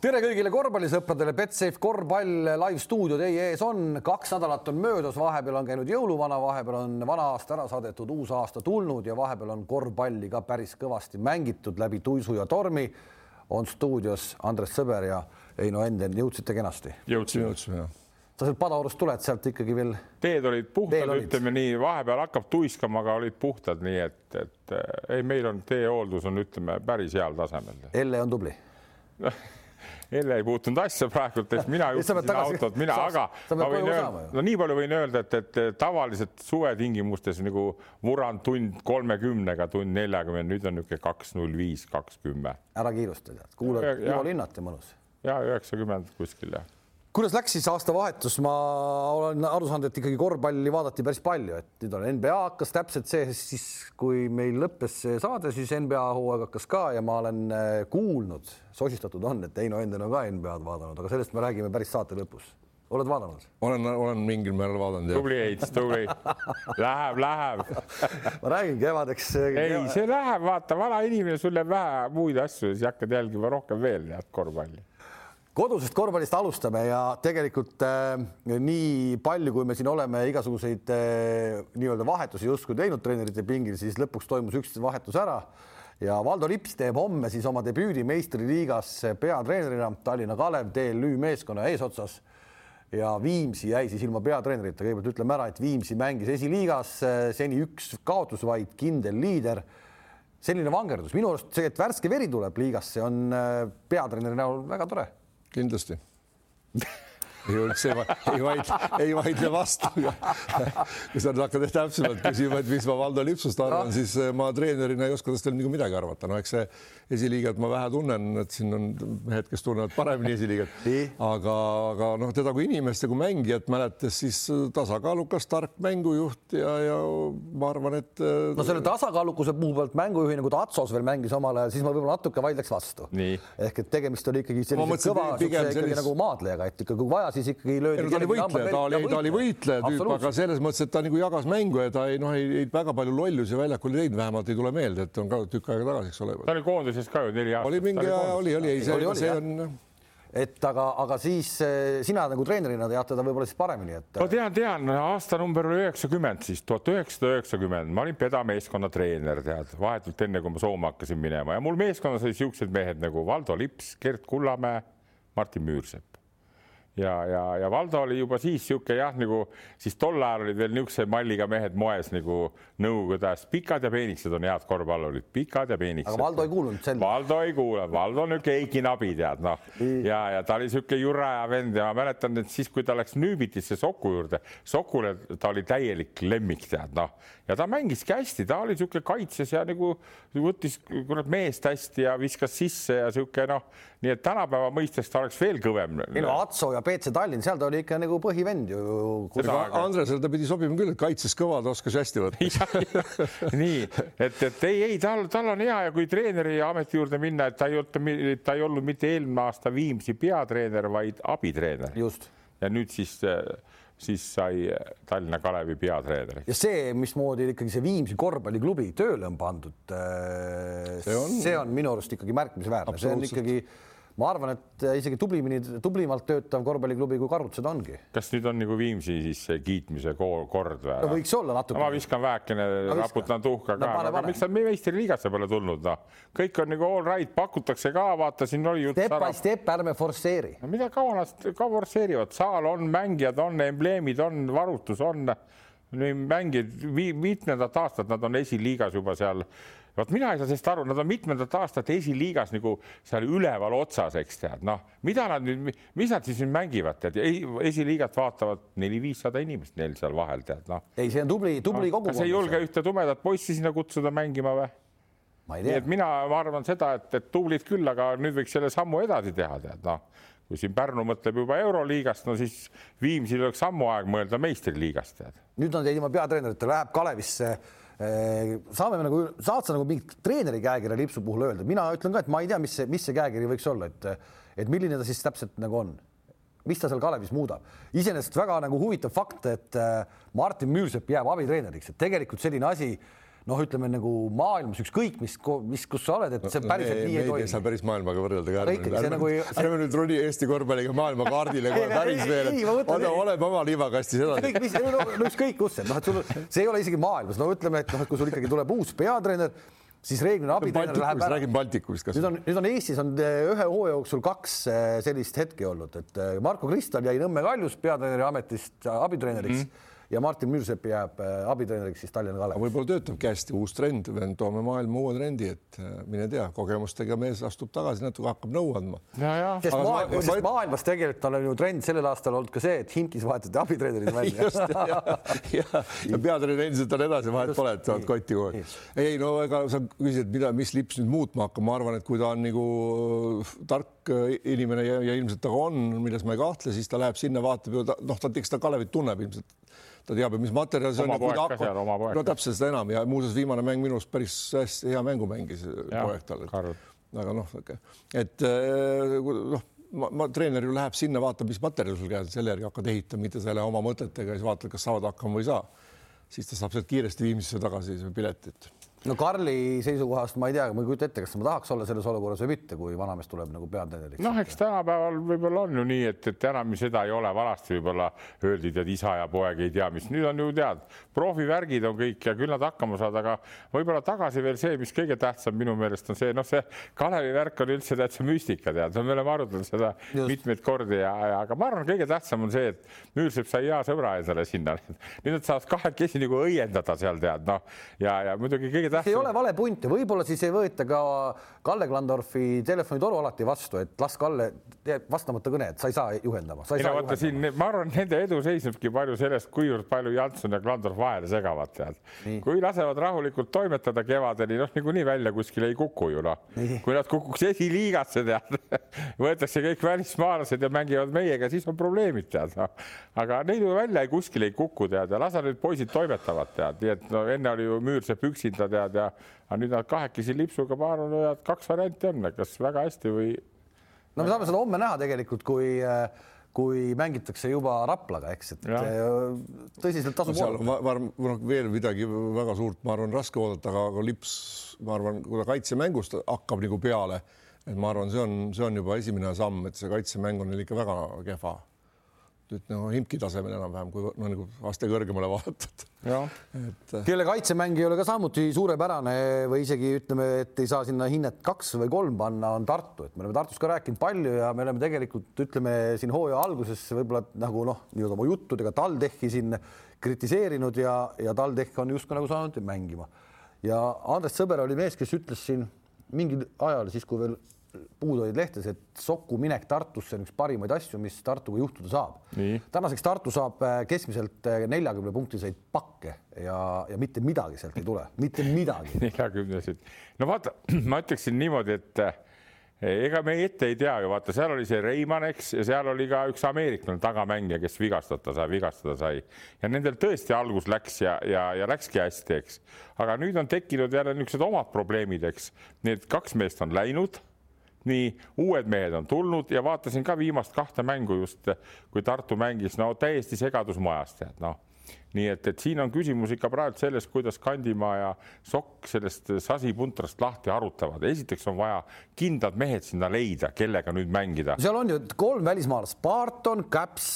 tere kõigile korvpallisõpradele, Betsafe korvpall live stuudio teie ees on, kaks nädalat on möödas, vahepeal on käinud jõuluvana, vahepeal on vana aasta ära saadetud, uus aasta tulnud ja vahepeal on korvpalli ka päris kõvasti mängitud läbi tuisu ja tormi. on stuudios Andres Sõber ja Heino Enden, jõudsite kenasti? jõudsime, jõudsime jah sa sealt Padaorust tuled, sealt ikkagi veel. teed olid puhtad, ütleme nii, vahepeal hakkab tuiskama, aga olid puhtad, nii et, et ei, meil on teehooldus on, ütleme päris heal tasemel. Elle on tubli Elle ei puutunud asja praegult, et mina juhtisin autot, mina, aga ma võin öelda, no nii palju võin öelda, et, et tavaliselt suvetingimustes nagu murrand tund kolmekümnega, tund neljakümne, nüüd on niisugune kaks null viis, kaks kümme. ära kiirusta, tead, kuulad Ivo Linnat ja mõnus. ja üheksakümmend kuskil jah kuidas läks siis aastavahetus, ma olen aru saanud, et ikkagi korvpalli vaadati päris palju, et nüüd on NBA hakkas täpselt see, siis kui meil lõppes see saade, siis NBA hooaeg hakkas ka ja ma olen äh, kuulnud, sosistatud on, et Heino Enden on ka NBA-d vaadanud, aga sellest me räägime päris saate lõpus. oled vaadanud? olen, olen mingil määral vaadanud. tubli Heits, tubli. Läheb, läheb ma räägin kevadeks. ei, see läheb, vaata, vana inimene, sul jääb vähe muid asju, siis hakkad jälgima rohkem veel head korvpalli kodusest korvpallist alustame ja tegelikult äh, nii palju, kui me siin oleme igasuguseid äh, nii-öelda vahetusi justkui teinud treenerite pingil, siis lõpuks toimus üks vahetus ära. Ja Valdo Lips teeb homme siis oma debüüdi meistriliigas peatreenerina Tallinna Kalev TLÜ meeskonna eesotsas. Ja Viimsi jäi siis ilma peatreenerita, kõigepealt ütleme ära, et Viimsi mängis esiliigas äh, seni üks kaotus, vaid kindel liider. selline vangerdus, minu arust see, et värske veri tuleb liigasse, on äh, peatreeneri näol väga tore kindlasti ei üldse ei, ei vaidle, ei vaidle vastu. kui sa nüüd hakkad täpsemalt küsima, et mis ma Valdo Lipsust arvan no., siis eh, ma treenerina ei oska tast veel nagu midagi arvata, no eks see esiliigat ma vähe tunnen, et siin on mehed, kes tunnevad paremini esiliigat, aga, aga noh, teda kui inimest ja kui mängijat mäletas, siis tasakaalukas, tark mängujuht ja, ja ma arvan, et. Eh, no selle tasakaalukuse puhul pealt mängujuhina, kui ta Atsos veel mängis omal ajal, siis ma võib-olla natuke vaidleks vastu. ehk et tegemist oli ikkagi sellise kõva, ikkagi sellist... nagu maadlejaga, et ikka kui vaja, siis ikkagi löödi. ta oli võitleja, ta oli, ta oli võitleja tüüp, aga selles mõttes, et ta nagu jagas mängu ja ta ei noh, ei, väga palju lollusi väljakul ei teinud, vähemalt ei tule meelde, et on ka tükk aega tagasi, eks ole. ta oli koondises ka ju neli aastat. oli mingi aja, oli, oli, ei, see, see on et aga, aga siis eh, sina nagu treenerina tead teda võib-olla siis paremini, et. ma tean, tean, aastanumber oli üheksakümmend, siis tuhat üheksasada üheksakümmend, ma olin pedameeskonna treener, tead, vahetult enne kui ma Soome hakkasin minema. Ja mul meeskonnas olid siuksed mehed nagu Valdo Lips, Gert Kullamäe, Martin Müürsepp ja, ja, ja Valdo oli juba siis niisugune jah, nagu siis tol ajal olid veel niisuguse malliga mehed moes nagu Nõukogude ajast, pikad ja peenikesed on head korvpallurid, pikad ja peenikesed. aga Valdo ei kuulnud selga? Valdo ei kuule, Valdo on niisugune Eiki Nabi tead noh ja, ja ta oli niisugune juraja vend ja ma mäletan, et siis, kui ta läks Nüübitisse Soku juurde, Sokule ta oli täielik lemmik tead noh ja ta mängiski hästi, ta oli niisugune kaitses ja nagu võttis kurat meest hästi ja viskas sisse ja niisugune noh, nii et tänapäeva mõistes ta oleks veel kõvem. ei no Atso ja BC Tallinn, seal ta oli ikka nagu põhivend ju. Andresele ta pidi sobima küll, et kaitses kõva, ta oskas hästi võtta nii et, et ei, ei tal, tal on hea ja kui treeneri ameti juurde minna, et ta ei olnud, ta ei olnud mitte eelmine aasta Viimsi peatreener, vaid abitreener. just. ja nüüd siis siis sai Tallinna Kalevi peatreener. ja see, mismoodi ikkagi see Viimsi korvpalliklubi tööle on pandud, äh, see on, see on minu arust ikkagi märkimisväärne, see on ikkagi ma arvan, et isegi tublimini, tublimalt töötav korvpalliklubi, kui Karut seda ongi. kas nüüd on nagu Viimsi siis kiitmise kord või? no võiks olla natuke. ma viskan vähekene, raputan tuhka ka no,, aga miks nad meistriliigasse pole tulnud, noh, kõik on nagu all right, pakutakse ka, vaata, siin oli jutt. Step by step, ärme forsseeri. no mida kaua nad ka forsseerivad, saal on, mängijad on, embleemid on, varutus on mängijad mitmendat aastat, nad on esiliigas juba seal vot mina ei saa sellest aru, nad on mitmendat aastat esiliigas nagu seal üleval otsas, eks tead, noh, mida nad nüüd, mis nad siis nüüd mängivad, tead, esiliigat vaatavad neli-viissada inimest neil seal vahel, tead, noh. ei, see on tubli, tubli no, kogukond. kas ei julge ühte tumedat poissi sinna kutsuda mängima või? nii et mina arvan seda, et, et tublid küll, aga nüüd võiks selle sammu edasi teha, tead, noh kui siin Pärnu mõtleb juba Euroliigast, no siis Viimsil oleks ammu aeg mõelda meistriliigast, tead. nüüd on teid ilma peatreenerita, läheb Kalevisse saame me nagu, saad sa nagu mingit treeneri käekirja Lipsu puhul öelda, mina ütlen ka, et ma ei tea, mis see, mis see käekiri võiks olla, et, et milline ta siis täpselt nagu on, mis ta seal Kalevis muudab. iseenesest väga nagu huvitav fakt, et Martin Müürsepp jääb abitreeneriks, et tegelikult selline asi noh, ütleme nagu maailmas ükskõik mis, mis, kus sa oled, et see päriselt nii ei toimi. saa päris maailmaga võrrelda ka. see nagu. ärme nüüd roni Eesti korvpalliga maailmakaardile kohe päris veel, et oleme oma liivakastis edasi. kõik, mis, no ükskõik kus, et noh, et sul, see ei ole isegi maailmas, no ütleme, et noh, et kui sul ikkagi tuleb uus peatreener siis reeglina abitreener läheb ära. räägin Baltikumist kas. nüüd on, nüüd on Eestis on eh, ühe hooaja jooksul kaks eh, sellist hetke olnud, et eh, Marko Kristal jäi Nõmme Kaljus peatreeneri ametist abitreeneriks mm. -hmm ja Martin Müürsepp jääb äh, abitreeneriks siis Tallinna Kalevis. võib-olla töötabki hästi uus trend, toome maailma uue trendi, et äh, mine tea, kogemustega mees astub tagasi, natuke hakkab nõu andma. sest maailmas, ma... sest maailmas tegelikult on ju trend sellel aastal olnud ka see, et Himkis vahetati abitreenerid välja. ja, ja, ja peatreener endiselt on edasi, vahet pole, et saad kotti kogu aeg. ei no ega sa küsid, mida, mis lips nüüd muutma hakkab, ma arvan, et kui ta on nagu äh, tark inimene ja, ja ilmselt ta on, milles ma ei kahtle, siis ta läheb sinna, vaatab ju, noh, ta, eks ta Kalevit tunneb ilmselt ta teab ju, mis materjal see on. no täpselt seda enam ja muuseas viimane mäng minu arust päris hästi hea mängu mängis poeg tal. aga noh, et äh, noh, ma, ma treener ju läheb sinna, vaatab, mis materjal sul käes, selle järgi hakkad ehitama, mitte selle oma mõtetega, siis vaatad, kas saavad hakkama või ei saa. siis ta saab sealt kiiresti Viimsisse tagasi piletit no Karli seisukohast ma ei tea, ma ei kujuta ette, kas ma tahaks olla selles olukorras või mitte, kui vanamees tuleb nagu peatreeneriks. noh, eks tänapäeval võib-olla on ju nii, et, et enam seda ei ole, vanasti võib-olla öeldi, tead isa ja poeg ei tea, mis nüüd on ju tead, profivärgid on kõik ja küll nad hakkama saavad, aga võib-olla tagasi veel see, mis kõige tähtsam minu meelest on see, noh, see Kalevi värk on üldse täitsa müstika, tead, me oleme arutanud seda Just. mitmeid kordi ja, ja, aga ma arvan, kõige tähtsam on see, et Müürsepp sai hea sõbra endale sinna. nüüd nad saavad kahekesi nagu õiendada seal tead, noh ja, ja muidugi kõige. Ei ole vale punt ja võib-olla siis ei võeta ka Kalle Klandorfi telefonitoru alati vastu, et las Kalle teeb vastamata kõne, et sa ei saa juhendama. ei no vaata siin, ma arvan, nende edu seisnebki palju sellest, kuivõrd palju Janson ja Klandorf vahele segavad, tead. kui lasevad rahulikult toimetada kevadeni, noh, niikuinii välja kuskile ei kuku ju noh. kui nad kukuks esiliigasse, tead võetakse kõik välismaalased ja mängivad meiega, siis on probleemid, tead noh. aga neid ju välja ei kuskile ei kuku, tead ja lase nüüd poisid toimetavad, tead, nii et no enne oli ju Müürsepp üksinda, tead tead ja aga nüüd nad kahekesi lipsuga, arvan, võivad kaks varianti on, kas väga hästi või. no me saame seda homme näha tegelikult, kui kui mängitakse juba Raplaga, eks, et ja. tõsiselt tasub no,. ma arvan, noh, veel midagi väga suurt, ma arvan, raske oodata, aga, aga lips, ma arvan, kui ta kaitsemängust hakkab nagu peale, et ma arvan, see on, see on juba esimene samm, et see kaitsemäng on neil ikka väga kehva nüüd nagu Himki tasemel enam-vähem, kui no nagu aste kõrgemale vaatad. et äh, kelle kaitsemäng ei ole ka samuti suurepärane või isegi ütleme, et ei saa sinna hinnet kaks või kolm panna, on Tartu, et me oleme Tartus ka rääkinud palju ja me oleme tegelikult ütleme siin hooaja alguses võib-olla nagu noh, nii-öelda oma juttudega TalTechi siin kritiseerinud ja, ja TalTech on justkui nagu saanud mängima. ja Andres Sõber oli mees, kes ütles siin mingil ajal siis, kui veel puud olid lehtes, et Soku minek Tartusse on üks parimaid asju, mis Tartuga juhtuda saab. tänaseks Tartu saab äh, keskmiselt äh, neljakümne punktiseid pakke ja, ja mitte midagi sealt ei tule, mitte midagi. neljakümneseid, no vaata, ma ütleksin niimoodi, et äh, ega me ette ei tea ju vaata, seal oli see Reimann, eks, ja seal oli ka üks ameeriklane tagamängija, kes vigastada sai, vigastada sai ja nendel tõesti algus läks ja, ja, ja läkski hästi, eks. aga nüüd on tekkinud jälle niisugused omad probleemid, eks. Need kaks meest on läinud nii uued mehed on tulnud ja vaatasin ka viimast kahte mängu just, kui Tartu mängis, no täiesti segadus majas, tead noh nii et, et siin on küsimus ikka praegu selles, kuidas Kandimaa ja Sokk sellest sasipuntrast lahti arutavad. esiteks on vaja kindlad mehed sinna leida, kellega nüüd mängida. seal on ju kolm välismaalast, Barton, Käps,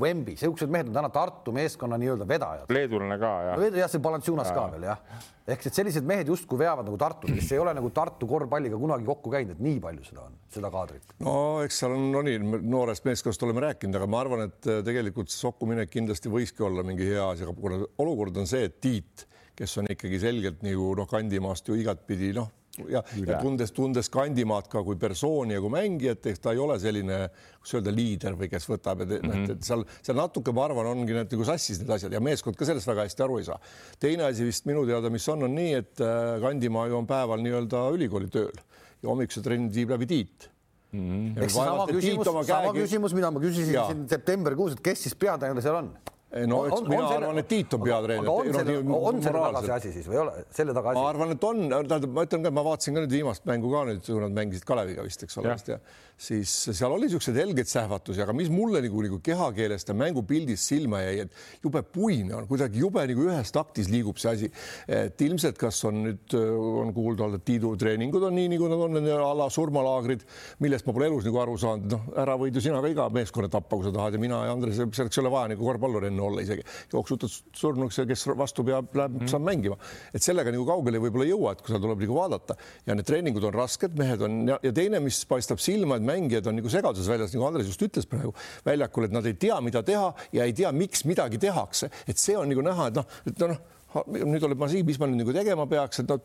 Wemby, niisugused mehed on täna Tartu meeskonna nii-öelda vedajad. leedulane ka jah. jah, see Balanchunas ka veel jah ehk et sellised mehed justkui veavad nagu Tartut, kes ei ole nagu Tartu korvpalliga kunagi kokku käinud, et nii palju seda on, seda kaadrit. no eks seal on, no nii, noorest meeskonnast oleme rääkinud, aga ma arvan, et äh, tegelikult Sokku minek kindlasti võiski olla mingi hea asi, aga kuna olukord on see, et Tiit, kes on ikkagi selgelt nagu noh, kandimaast ju igatpidi noh, ja, ja tundes, tundes Kandimaad ka kui persooni ja kui mängijat, eks ta ei ole selline, kuidas öelda, liider või kes võtab, et mm -hmm. et seal, seal natuke, ma arvan, ongi need nagu sassis need asjad ja meeskond ka sellest väga hästi aru ei saa. teine asi vist minu teada, mis on, on nii, et äh, Kandimaa ju on päeval nii-öelda ülikooli tööl ja hommikuse trennid viib läbi Tiit Mm -hmm. eks seesama küsimus, sama küsimus, mida ma küsisin ja. siin septembrikuus, et kes siis peatreener seal on? No eks mina selle, arvan, et Tiit on peatreener. on selle, on selle taga see asi siis või ei ole selle taga asi? ma arvan, et on, tähendab, ma ütlen ka, ma vaatasin ka nüüd viimast mängu ka nüüd, kui nad mängisid Kaleviga vist, eks ole, ja siis seal oli niisuguseid helgeid sähvatusi, aga mis mulle nagu, nagu kehakeelest ja mängupildist silma jäi, et jube puine on, kuidagi jube nagu ühes taktis liigub see asi. et ilmselt, kas on nüüd on kuulda olnud, et Tiidu treeningud on nii, nagu nad on, a la surmalaagrid, millest ma pole elus nagu aru saanud, noh, ära võid ju sina ka iga meeskonna tappa, kui sa tahad ja mina ja Andres, selleks ei ole vaja nagu korvpallur enne olla isegi. jooksutad surnuks ja kes vastu peab, läheb mm., saab mängima, et sellega nagu kaugele võib-olla ei jõua, et kui seal tuleb nagu vaadata ja need treeningud on rasked, mehed on ja, ja teine, mis paistab silma, et mängijad on nagu segaduses väljas, nagu Andres just ütles praegu väljakul, et nad ei tea, mida teha ja ei tea, miks midagi tehakse, et see on nagu näha, et noh, et noh nüüd oled ma siin, mis ma nüüd nagu tegema peaks, et noh,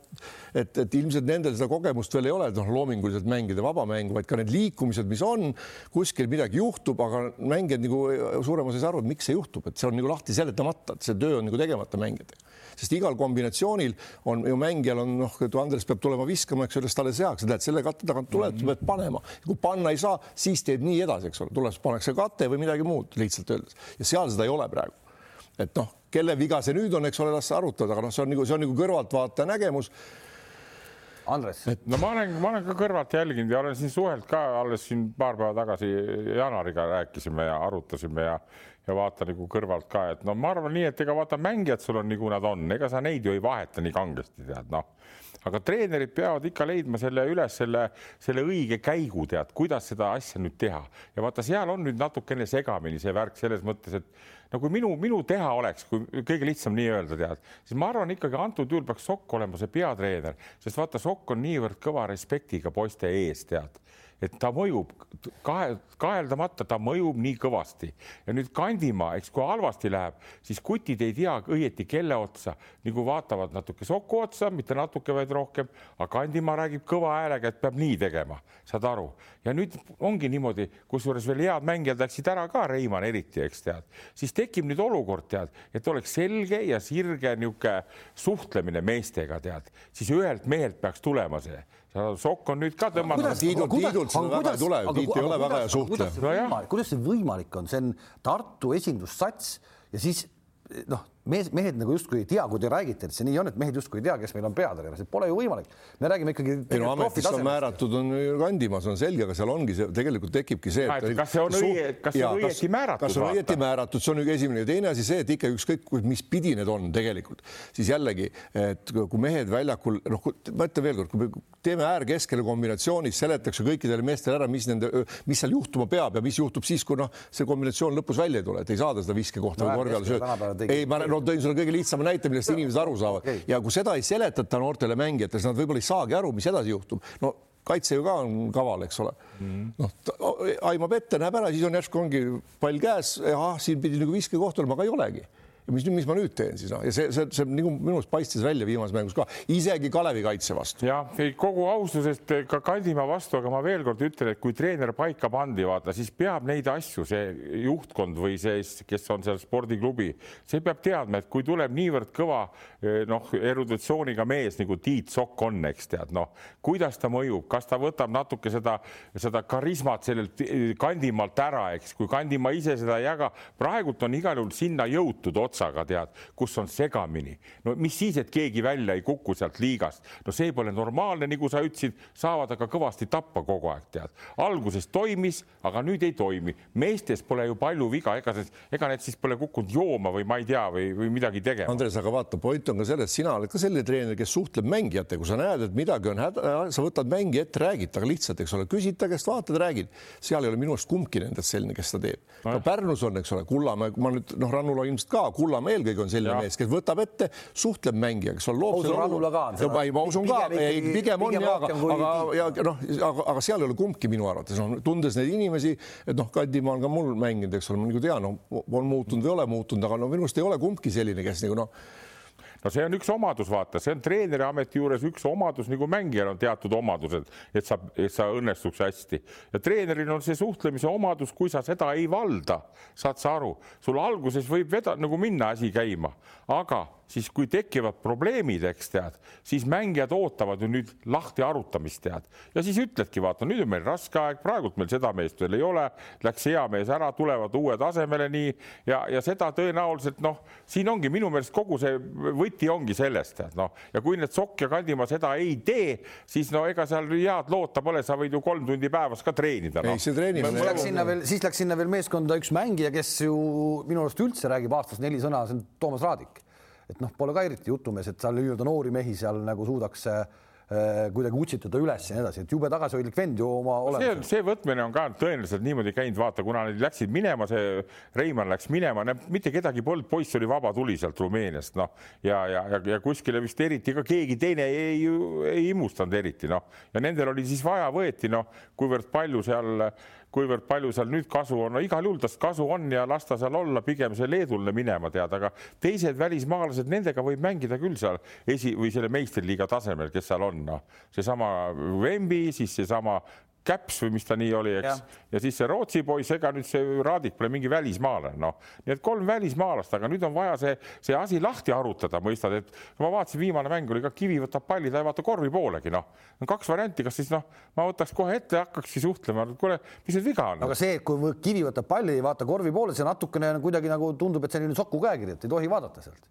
et, et ilmselt nendel seda kogemust veel ei ole, et noh, loominguliselt mängida vaba mängu, vaid ka need liikumised, mis on, kuskil midagi juhtub, aga mängijad nagu suurem osa ei saa aru, et miks see juhtub, et see on nagu lahti seletamata, et see töö on nagu tegemata mängijatega sest igal kombinatsioonil on ju mängijal on noh, kui Andres peab tulema viskama, eks ole, siis talle seaks, näed selle katte tagant tuleb mm, -hmm. pead panema. kui panna ei saa, siis teed nii edasi, eks ole, tuleb, pannakse kate või midagi muud lihtsalt öeldes ja seal seda ei ole praegu. Et noh, kelle viga see nüüd on, eks ole, las arutada, aga noh, see on nagu, see on nagu kõrvaltvaataja nägemus Andres. no ma olen, ma olen ka kõrvalt jälginud ja olen siin suhelt ka alles siin paar päeva tagasi Jaanariga rääkisime ja arutasime ja ja vaata nagu kõrvalt ka, et no ma arvan nii, et ega vaata mängijad sul on nii, kui nad on, ega sa neid ju ei vaheta nii kangesti tead noh. Aga treenerid peavad ikka leidma selle üles selle, selle õige käigu, tead, kuidas seda asja nüüd teha. Ja vaata, seal on nüüd natukene segamini see värk selles mõttes, et no kui minu, minu teha oleks, kui kõige lihtsam nii öelda, tead, siis ma arvan ikkagi antud juhul peaks Sokk olema see peatreener, sest vaata, Sokk on niivõrd kõva respektiga poiste ees, tead et ta mõjub kahe, kaheldamata, ta mõjub nii kõvasti. Ja nüüd Kandimaa, eks kui halvasti läheb, siis kutid ei tea õieti, kelle otsa, nagu vaatavad natuke Soku otsa, mitte natuke, vaid rohkem, aga Kandimaa räägib kõva häälega, et peab nii tegema, saad aru, ja nüüd ongi niimoodi, kusjuures veel head mängijad läksid ära ka, Reimann eriti, eks tead, siis tekib nüüd olukord, tead, et oleks selge ja sirge niisugune suhtlemine meestega, tead, siis ühelt mehelt peaks tulema see Sokk on nüüd ka tõmmanud. Tiidult, Tiidult seda väga ei tule, Tiit ei ole väga hea suhtleja. kuidas see võimalik on, see on Tartu esindussats ja siis noh mees, mehed nagu justkui ei tea, kui te räägite, et see nii on, et mehed justkui ei tea, kes meil on peatreener, see pole ju võimalik. me räägime ikkagi. ei no ametisse on määratud, on Kandimaa, see on selge, aga seal ongi see, tegelikult tekibki see, et. kas see on õige, kas see on õieti määratud? kas on õieti määratud, see on üks esimene ja teine asi see, et ikka ükskõik, mis pidi need on tegelikult, siis jällegi, et kui mehed väljakul, noh, ma ütlen veelkord, kui me teeme äärkeskele kombinatsioonis, seletatakse kõikidele meestele ära, mis nende, mis seal juhtuma peab ja mis juhtub siis, kui noh, see kombinatsioon lõpus välja ei tule, et ei saada seda viskekohta või korvi all sööd. ei, ma no tõin sulle kõige lihtsama näite, millest inimesed aru saavad okay. ja kui seda ei seletata noortele mängijatele, siis nad võib-olla ei saagi aru, mis edasi juhtub. no kaitse ju ka on kaval, eks ole mm. noh, aimab ette, näeb ära, siis on järsku ongi pall käes, ahah, siin pidi nagu viskekoht olema, aga ei olegi ja mis, mis ma nüüd teen siis noh, ja see, see, see nagu minu arust paistis välja viimases mängus ka, isegi Kalevi kaitse vastu. jah, kogu aususest ka Kandimaa vastu, aga ma veel kord ütlen, et kui treener paika pandi, vaata, siis peab neid asju see juhtkond või see, kes on seal spordiklubi, see peab teadma, et kui tuleb niivõrd kõva eh, noh, eruditsiooniga mees nagu Tiit Sokk on, eks tead, noh, kuidas ta mõjub, kas ta võtab natuke seda, seda karismat sellelt Kandimaalt ära, eks, kui Kandimaa ise seda ei jaga, praegult on igal juhul sinna jõutud otsa otsaga, tead, kus on segamini. no mis siis, et keegi välja ei kuku sealt liigast, no see pole normaalne, nagu sa ütlesid, saavad aga kõvasti tappa kogu aeg, tead. alguses toimis, aga nüüd ei toimi. meestes pole ju palju viga, ega, ega need siis pole kukkunud jooma või ma ei tea, või, või midagi tegema. Andres, aga vaata, point on ka selles, sina oled ka selline treener, kes suhtleb mängijatega, kui sa näed, et midagi on häda, sa võtad mängija ette, räägid temaga lihtsalt, eks ole, küsid ta käest, vaatad, räägid. seal ei ole minu arust kumbki nendest selline, kes seda teeb. ka Pärnus on, eks ole, Kullamäe, ma nüüd noh, Rannula ilmselt ka Kullamäe eelkõige on selline mees, kes võtab ette, suhtleb mängijaga, eks ole, loob. usun Rannula ka on ma usun ka, pigem on ja, aga, aga ja noh, aga, aga seal ei ole kumbki minu arvates, noh, tundes neid inimesi, et noh, Kandimaa on ka mul mänginud, eks ole, ma nagu tean, no on muutunud või ei ole muutunud, aga no minu arust ei ole kumbki selline, kes nagu noh no see on üks omadus, vaata, see on treeneri ameti juures üks omadus, nagu mängijal on teatud omadused, et sa, et sa õnnestuks hästi. Ja treeneril on see suhtlemise omadus, kui sa seda ei valda, saad sa aru, sul alguses võib veda nagu minna asi käima, aga siis kui tekivad probleemid, eks tead, siis mängijad ootavad ju nüüd lahti arutamist, tead, ja siis ütledki, vaata, nüüd on meil raske aeg, praegult meil seda meest veel ei ole, läks hea mees ära, tulevad uued asemele nii. Ja, ja seda tõenäoliselt noh, siin ongi minu meelest kogu see võti ongi sellest, tead noh, ja kui need Sokk ja Kandimaa seda ei tee, siis no ega seal head loota pole, sa võid ju kolm tundi päevas ka treenida no.. ei, see treenimine. siis läks sinna veel, siis läks sinna veel meeskonda üks mängija, kes ju minu arust üldse räägib aastas neli sõna, see on Toomas Raadik et noh, pole ka eriti jutumees, et seal nii-öelda noori mehi seal nagu suudaks äh, kuidagi utsitada üles ja nii edasi, et jube tagasihoidlik vend ju oma olemuselt. see võtmine on ka tõenäoliselt niimoodi käinud, vaata, kuna nad läksid minema, see Reimann läks minema, mitte kedagi polnud, poiss oli vaba tuli sealt Rumeeniast, noh ja, ja, ja, ja kuskile vist eriti ka keegi teine ei, ei, ei imustanud eriti, noh ja nendel oli siis vaja, võeti noh, kuivõrd palju seal kuivõrd palju seal nüüd kasu on, no igal juhul tast kasu on ja las ta seal olla, pigem see Leedule minema tead, aga teised välismaalased, nendega võib mängida küll seal esi või selle meistriliiga tasemel, kes seal on, noh, seesama Wemby, siis seesama Käps või mis ta nii oli, eks, ja siis see Rootsi poiss, ega nüüd see Raadik pole mingi välismaalane, noh, nii et kolm välismaalast, aga nüüd on vaja see, see asi lahti arutada, mõistad, et ma vaatasin, viimane mäng oli ka Kivi võtab palli, ta ei vaata korvi poolegi, noh, on kaks varianti, kas siis noh, ma võtaks kohe ette, hakkakski suhtlema, kuule, mis nüüd viga on? aga see, kui Kivi võtab palli, ei vaata korvi poole, see natukene kuidagi nagu tundub, et selline soku käekiri, et ei tohi vaadata sealt,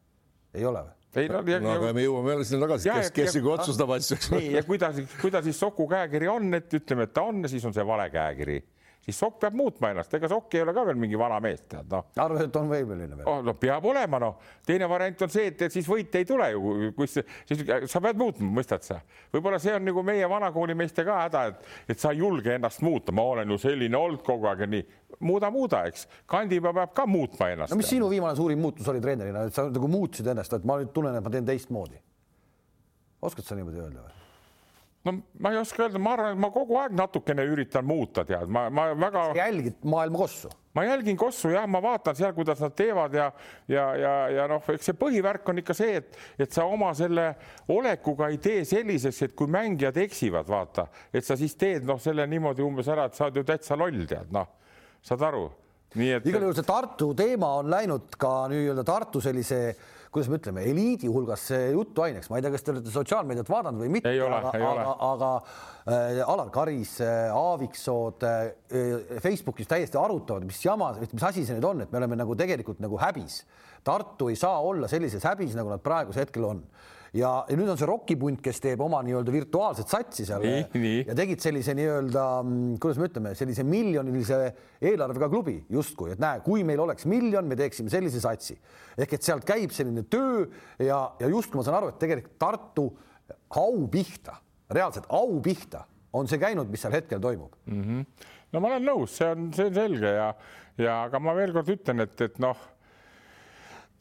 ei ole või? ei no, ja, no aga me jõuame jälle sinna tagasi, kes, kes nagu otsustab asju, eks. nii ja kuidas, kuidas siis Soku käekiri on, et ütleme, et ta on siis on see vale käekiri siis Sokk peab muutma ennast, ega Sokk ei ole ka veel mingi vana mees, tead noh. arvad, et on võimeline veel oh,? no peab olema, noh. teine variant on see, et, et siis võite ei tule ju, kus siis sa pead muutma, mõistad sa? võib-olla see on nagu meie vanakooli meeste ka häda, et, et sa ei julge ennast muuta, ma olen ju selline olnud kogu aeg ja nii. muuda, muuda, eks. Kandimaa peab ka muutma ennast. no mis sinu viimane suurim muutus oli treenerina, et sa nagu muutsid ennast, et ma nüüd tunnen, et ma teen teistmoodi? oskad sa niimoodi öelda või? No ma ei oska öelda, ma arvan, et ma kogu aeg natukene üritan muuta, tead, ma, ma väga. jälgid maailma kossu? ma jälgin kossu jah, ma vaatan seal, kuidas nad teevad ja, ja, ja, ja noh, eks see põhivärk on ikka see, et, et sa oma selle olekuga ei tee selliseks, et kui mängijad eksivad, vaata, et sa siis teed noh, selle niimoodi umbes ära, et sa oled ju täitsa loll, tead noh, saad aru nii et. igal juhul see Tartu teema on läinud ka nii-öelda Tartu sellise kuidas me ütleme, eliidi hulgas jutuaineks, ma ei tea, kas te olete sotsiaalmeediat vaadanud või mitte, aga, aga, aga äh, Alar Karis äh,, Aaviksood äh, Facebookis täiesti arutavad, mis jama, mis asi see nüüd on, et me oleme nagu tegelikult nagu häbis. Tartu ei saa olla sellises häbis, nagu nad praegusel hetkel on ja, ja nüüd on see rokipunt, kes teeb oma nii-öelda virtuaalset satsi seal nii, nii. ja tegid sellise nii-öelda, mm, kuidas me ütleme, sellise miljonilise eelarvega klubi justkui, et näe, kui meil oleks miljon, me teeksime sellise satsi ehk et sealt käib selline töö ja, ja justkui ma saan aru, et tegelikult Tartu au pihta, reaalselt au pihta on see käinud, mis seal hetkel toimub mm. -hmm. no ma olen nõus, see on, see on selge ja, ja aga ma veel kord ütlen, et, et noh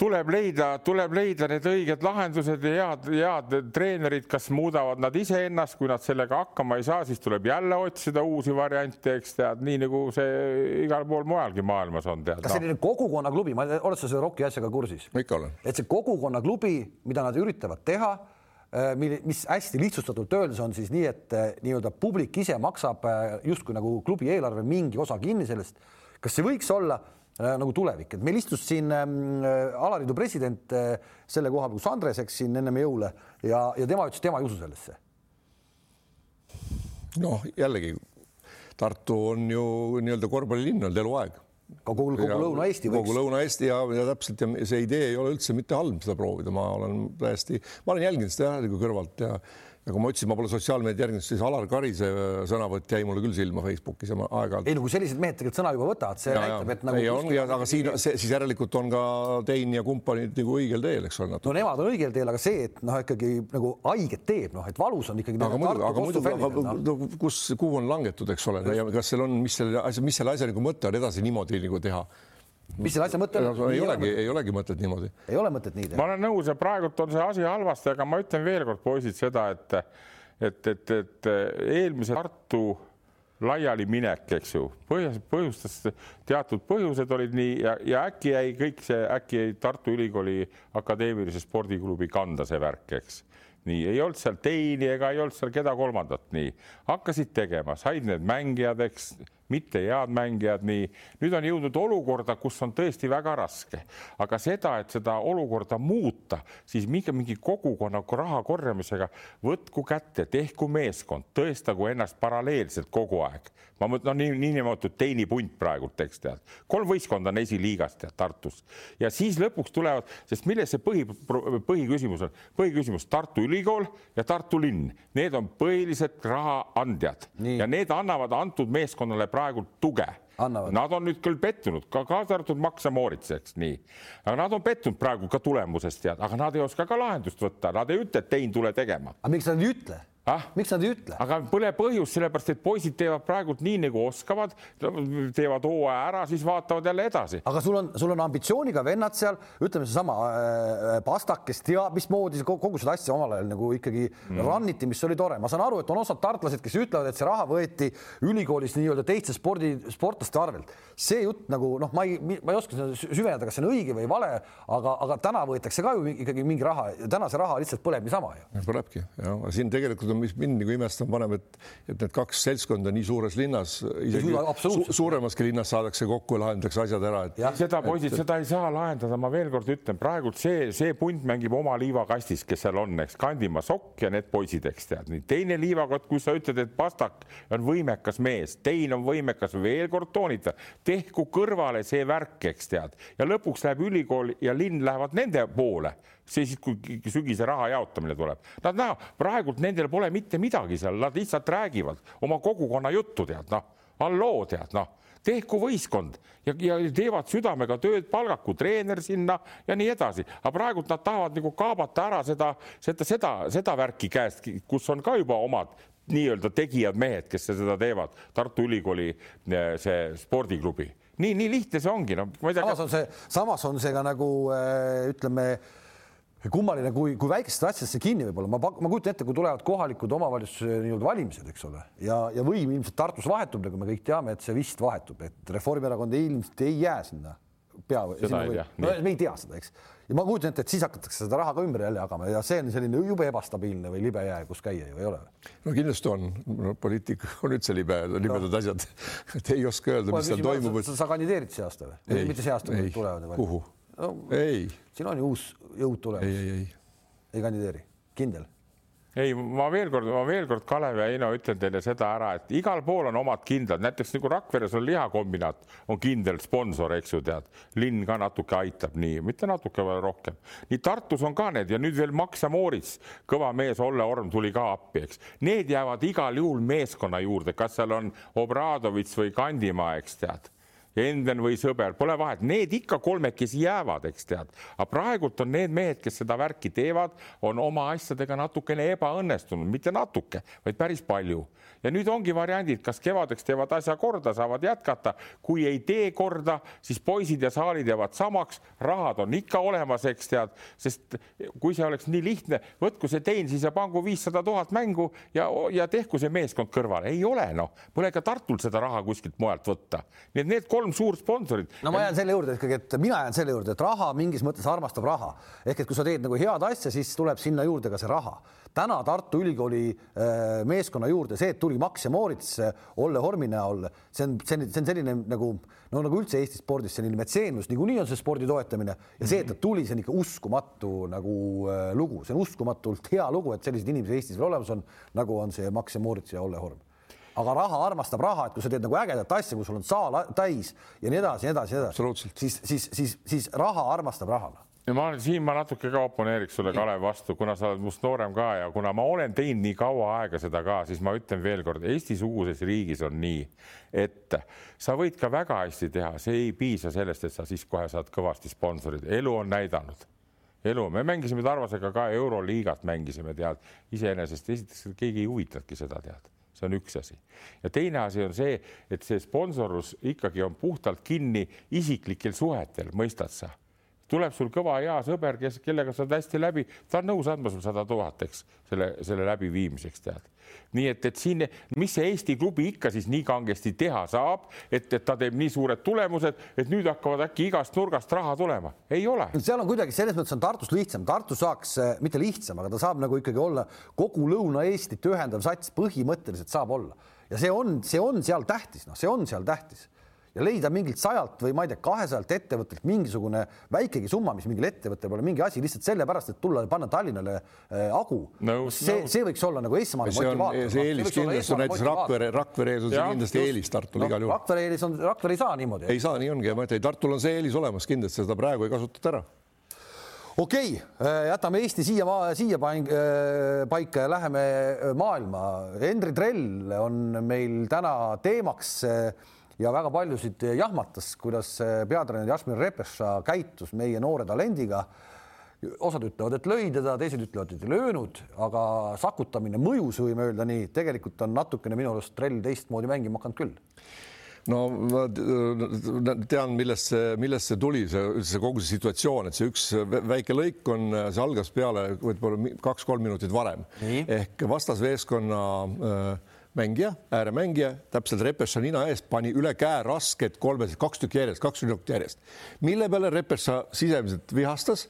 tuleb leida, tuleb leida need õiged lahendused ja head, head treenerid, kas muudavad nad iseennast, kui nad sellega hakkama ei saa, siis tuleb jälle otsida uusi variante, eks tead, nii nagu see igal pool mujalgi maailmas on tead. kas no. selline kogukonnaklubi, ma oled sa selle ROK-i asjaga kursis? ikka olen. et see kogukonnaklubi, mida nad üritavad teha, äh, mis hästi lihtsustatult öeldes on siis nii, et äh, nii-öelda publik ise maksab äh, justkui nagu klubi eelarve mingi osa kinni sellest. kas see võiks olla nagu tulevik, et meil istus siin äh, alaliidu president äh, selle koha peal, kus Andres eks siin ennem jõule ja, ja tema ütles, tema ei usu sellesse. noh, jällegi Tartu on ju nii-öelda korvpallilinn olnud eluaeg. ka kogu, kogu Lõuna-Eesti. kogu Lõuna-Eesti ja, ja täpselt ja see idee ei ole üldse mitte halb seda proovida, ma olen täiesti, ma olen jälginud seda nagu kõrvalt ja ja kui ma ütlesin, ma pole sotsiaalmeediat järginud, siis Alar Karise sõnavõtt jäi mulle küll silma Facebookis ja ma aeg-ajalt. ei no kui sellised mehed tegelikult sõna juba võtavad, see ja, näitab, et nagu. ei on ja aga siin see, siis järelikult on ka Tein ja kumpaniid nagu õigel teel, eks ole. no nemad on õigel teel, aga see, et noh, ikkagi nagu haiget teeb, noh, et valus on ikkagi. aga muidugi, aga muidugi, aga no, kus, kuhu on langetud, eks ole, kas seal on, mis selle asja, mis selle asja nagu mõte on edasi niimoodi nagu teha mis selle asja mõte on? ei olegi, ei olegi mõtet niimoodi. ei ole mõtet nii teha. ma olen nõus ja praegult on see asi halvasti, aga ma ütlen veelkord, poisid, seda, et et, et, et eelmise Tartu laialiminek, eks ju, põhjus, põhjustas teatud põhjused olid nii ja, ja äkki jäi kõik see, äkki jäi Tartu Ülikooli Akadeemilise Spordiklubi kanda see värk, eks. nii ei olnud seal teini ega ei olnud seal keda kolmandat, nii hakkasid tegema, said need mängijad, eks mitte head mängijad, nii. nüüd on jõudnud olukorda, kus on tõesti väga raske, aga seda, et seda olukorda muuta, siis mingi, mingi kogukonna raha korjamisega võtku kätte, tehku meeskond, tõestagu ennast paralleelselt kogu aeg. ma mõtlen, no nii, niinimetatud teinipunt praegult, eks tead, kolm võistkonda on esiliigas tead Tartus ja siis lõpuks tulevad, sest milles see põhi, põhiküsimus on, põhiküsimus Tartu Ülikool ja Tartu linn, need on põhilised raha andjad Nii. ja need annavad antud meeskonnale praegu tuge. Nad on nüüd küll pettunud, ka kaasa arvatud Max Moritz, eks nii, aga nad on pettunud praegu ka tulemusest tead, aga nad ei oska ka lahendust võtta, nad ei ütle, et tein tule tegema. aga miks nad ei ütle? Ah? miks nad ei ütle? aga pole põhjust, sellepärast et poisid teevad praegult nii nagu oskavad, teevad hooaja ära, siis vaatavad jälle edasi. aga sul on, sul on ambitsiooniga vennad seal, ütleme seesama äh, Pastak, kes teab, mismoodi kogu seda asja omal ajal nagu ikkagi mm. ranniti, mis oli tore, ma saan aru, et on osad tartlased, kes ütlevad, et see raha võeti ülikoolis nii-öelda teiste spordi, sportlaste arvelt. see jutt nagu noh, ma ei, ma ei oska süveneda, kas see on õige või vale, aga, aga täna võetakse ka ju ikkagi mingi raha, täna see raha lihtsalt põleb niisama ju. põlebki ja siin tegelikult on, mis mind nagu imestama paneb, et, et need kaks seltskonda nii suures linnas, isegi su suuremaski linnas saadakse kokku ja lahendatakse asjad ära. et ja, seda poisid, seda ei saa lahendada, ma veel kord ütlen, praegult see, see punt mängib oma liivakastis, kes seal on, eks Kandimaa Sokk ja need poisid, eks tead, nii. Teine liivakott, kui sa ütled, et Pastak on võimekas mees, Tein on võimekas, veel kord toonitan, tehku kõrvale see värk, eks tead, ja lõpuks läheb ülikool ja linn lähevad nende poole see siis, kui sügise raha jaotamine tuleb. Nad näo, praegult nendel pole mitte midagi seal, nad lihtsalt räägivad oma kogukonna juttu, tead noh, halloo, tead noh tehku võistkond ja, ja teevad südamega tööd, palgaku treener sinna ja nii edasi, aga praegult nad tahavad nagu kaabata ära seda, seda, seda, seda värki käest, kus on ka juba omad nii-öelda tegijad mehed, kes seda teevad, Tartu Ülikooli eh, see spordiklubi nii, nii lihtne see ongi, noh. samas on see, samas on see ka nagu äh, ütleme kummaline, kui, kui väikestest asjadest see kinni võib olla, ma, ma kujutan ette, kui tulevad kohalikud omavalitsuse nii-öelda valimised, eks ole, ja, ja võim ilmselt Tartus vahetub, nagu me kõik teame, et see vist vahetub, et Reformierakond ilmselt ei jää sinna pea. no me ei tea seda, eks. ja ma kujutan ette, et siis hakatakse seda raha ka ümber jälle jagama ja see on selline jube ebastabiilne või libe jää, kus käia ju ei ole. no kindlasti on no,, poliitika on üldse libe, libedad no. asjad et ei oska öelda, mis seal toimub. sa kandideerid see aasta või? mitte see aasta, kui tulevad. kuhu? No, ei. siin on ju uus jõud tulemas. ei, ei, ei. ei kandideeri, kindel ei, ma veel kord, ma veel kord, Kalev ja Heino ütlen teile seda ära, et igal pool on omad kindlad, näiteks nagu Rakveres on lihakombinaat, on kindel sponsor, eks ju tead, linn ka natuke aitab, nii, mitte natuke, vaid rohkem. nii Tartus on ka need ja nüüd veel Max ja Moorits, kõva mees Olle Orm tuli ka appi, eks. Need jäävad igal juhul meeskonna juurde, kas seal on Obradovitš või Kandimaa, eks tead Enden või sõber, pole vahet, need ikka kolmekesi jäävad, eks tead, aga praegult on need mehed, kes seda värki teevad, on oma asjadega natukene ebaõnnestunud, mitte natuke, vaid päris palju. ja nüüd ongi variandid, kas kevadeks teevad asja korda, saavad jätkata, kui ei tee korda, siis poisid ja saalid jäävad samaks, rahad on ikka olemas, eks tead, sest kui see oleks nii lihtne, võtku see tein siis ja pangu viissada tuhat mängu ja, ja tehku see meeskond kõrvale, ei ole noh, pole ka Tartul seda raha kuskilt mujalt võtta, nii et need kolm kolm suurt sponsorit. no ma jään selle juurde ikkagi, et mina jään selle juurde, et raha mingis mõttes armastab raha ehk et kui sa teed nagu head asja, siis tuleb sinna juurde ka see raha. täna Tartu Ülikooli äh, meeskonna juurde see, et tuli Max ja Moorits äh, Olle Hormi näol, see on, see on, see on selline nagu no nagu üldse Eesti spordis selline metseenlus, niikuinii on see spordi toetamine ja see, et ta tuli, see on ikka uskumatu nagu äh, lugu, see on uskumatult hea lugu, et selliseid inimesi Eestis veel olemas on, nagu on see Max ja Moorits ja Olle Horm aga raha armastab raha, et kui sa teed nagu ägedat asja, kus sul on saal täis ja nii edasi, nii edasi, edasi, siis, siis, siis, siis raha armastab raha ja ma siin ma natuke ka oponeeriks sulle, Kalev, vastu, kuna sa oled must noorem ka ja kuna ma olen teinud nii kaua aega seda ka, siis ma ütlen veelkord, Eesti-suguses riigis on nii, et sa võid ka väga hästi teha, see ei piisa sellest, et sa siis kohe saad kõvasti sponsorid, elu on näidanud. Elu, me mängisime Tarvasega ka Euroliigat mängisime, tead, iseenesest esiteks keegi ei huvitanudki seda, tead see on üks asi. ja teine asi on see, et see sponsorlus ikkagi on puhtalt kinni isiklikel suhetel, mõistad sa? Tuleb sul kõva hea sõber, kes, kellega saad hästi läbi, ta on nõus andma sul sada tuhat, eks selle, selle läbiviimiseks tead. nii et, et siin, mis see Eesti klubi ikka siis nii kangesti teha saab, et, et ta teeb nii suured tulemused, et nüüd hakkavad äkki igast nurgast raha tulema, ei ole. seal on kuidagi selles mõttes on Tartus lihtsam, Tartu saaks eh, mitte lihtsam, aga ta saab nagu ikkagi olla kogu Lõuna-Eestit ühendav sats, põhimõtteliselt saab olla. Ja see on, see on seal tähtis, noh, see on seal tähtis ja leida mingilt sajalt või ma ei tea, kahesajalt ettevõttelt mingisugune väikegi summa, mis mingil ettevõttel pole mingi asi lihtsalt sellepärast, et tulla ja panna Tallinnale äh, agu no,. see no., see võiks olla nagu esmane motivaator. see eelis kindlasti on näiteks Rakvere, Rakvere ees on see kindlasti eelis Tartul no, igal juhul. Rakvere eelis on, Rakvere ei saa niimoodi. ei saa, nii ongi ja ma ütlen, Tartul on see eelis olemas kindlasti, seda praegu ei kasutata ära okei okay,, äh, jätame Eesti siia, siia äh, paika ja läheme maailma. Henri Trell on meil täna teemaks ja väga paljusid jahmatas, kuidas peatreener Jasmin Repeša käitus meie noore talendiga. osad ütlevad, et lõi teda, teised ütlevad, et ei löönud, aga sakutamine mõjus, võime öelda nii, tegelikult on natukene minu arust trell teistmoodi mängima hakanud küll no ma tean, millest see, millest see tuli, see üldse kogu see situatsioon, et see üks väike lõik on, see algas peale võib-olla kaks-kolm minutit varem Nii. ehk vastasmeeskonna äh, mängija, ääremängija, täpselt Repeša nina eest pani üle käe rasket kolme, kaks tükki järjest, kaks minutit järjest, mille peale Repeša sisemiselt vihastas,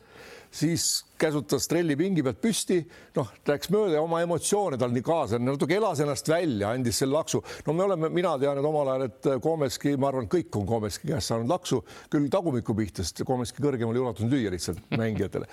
siis käsutas trelli pingi pealt püsti, noh, läks mööda ja oma emotsioone tal nii kaasa, natuke elas ennast välja, andis selle laksu. no me oleme, mina tean, et omal ajal, et Komeski, ma arvan, kõik on Komeski käest saanud laksu, küll tagumiku pihta, sest Komeski kõrgemale ei ulatanud lüüa lihtsalt mängijatele.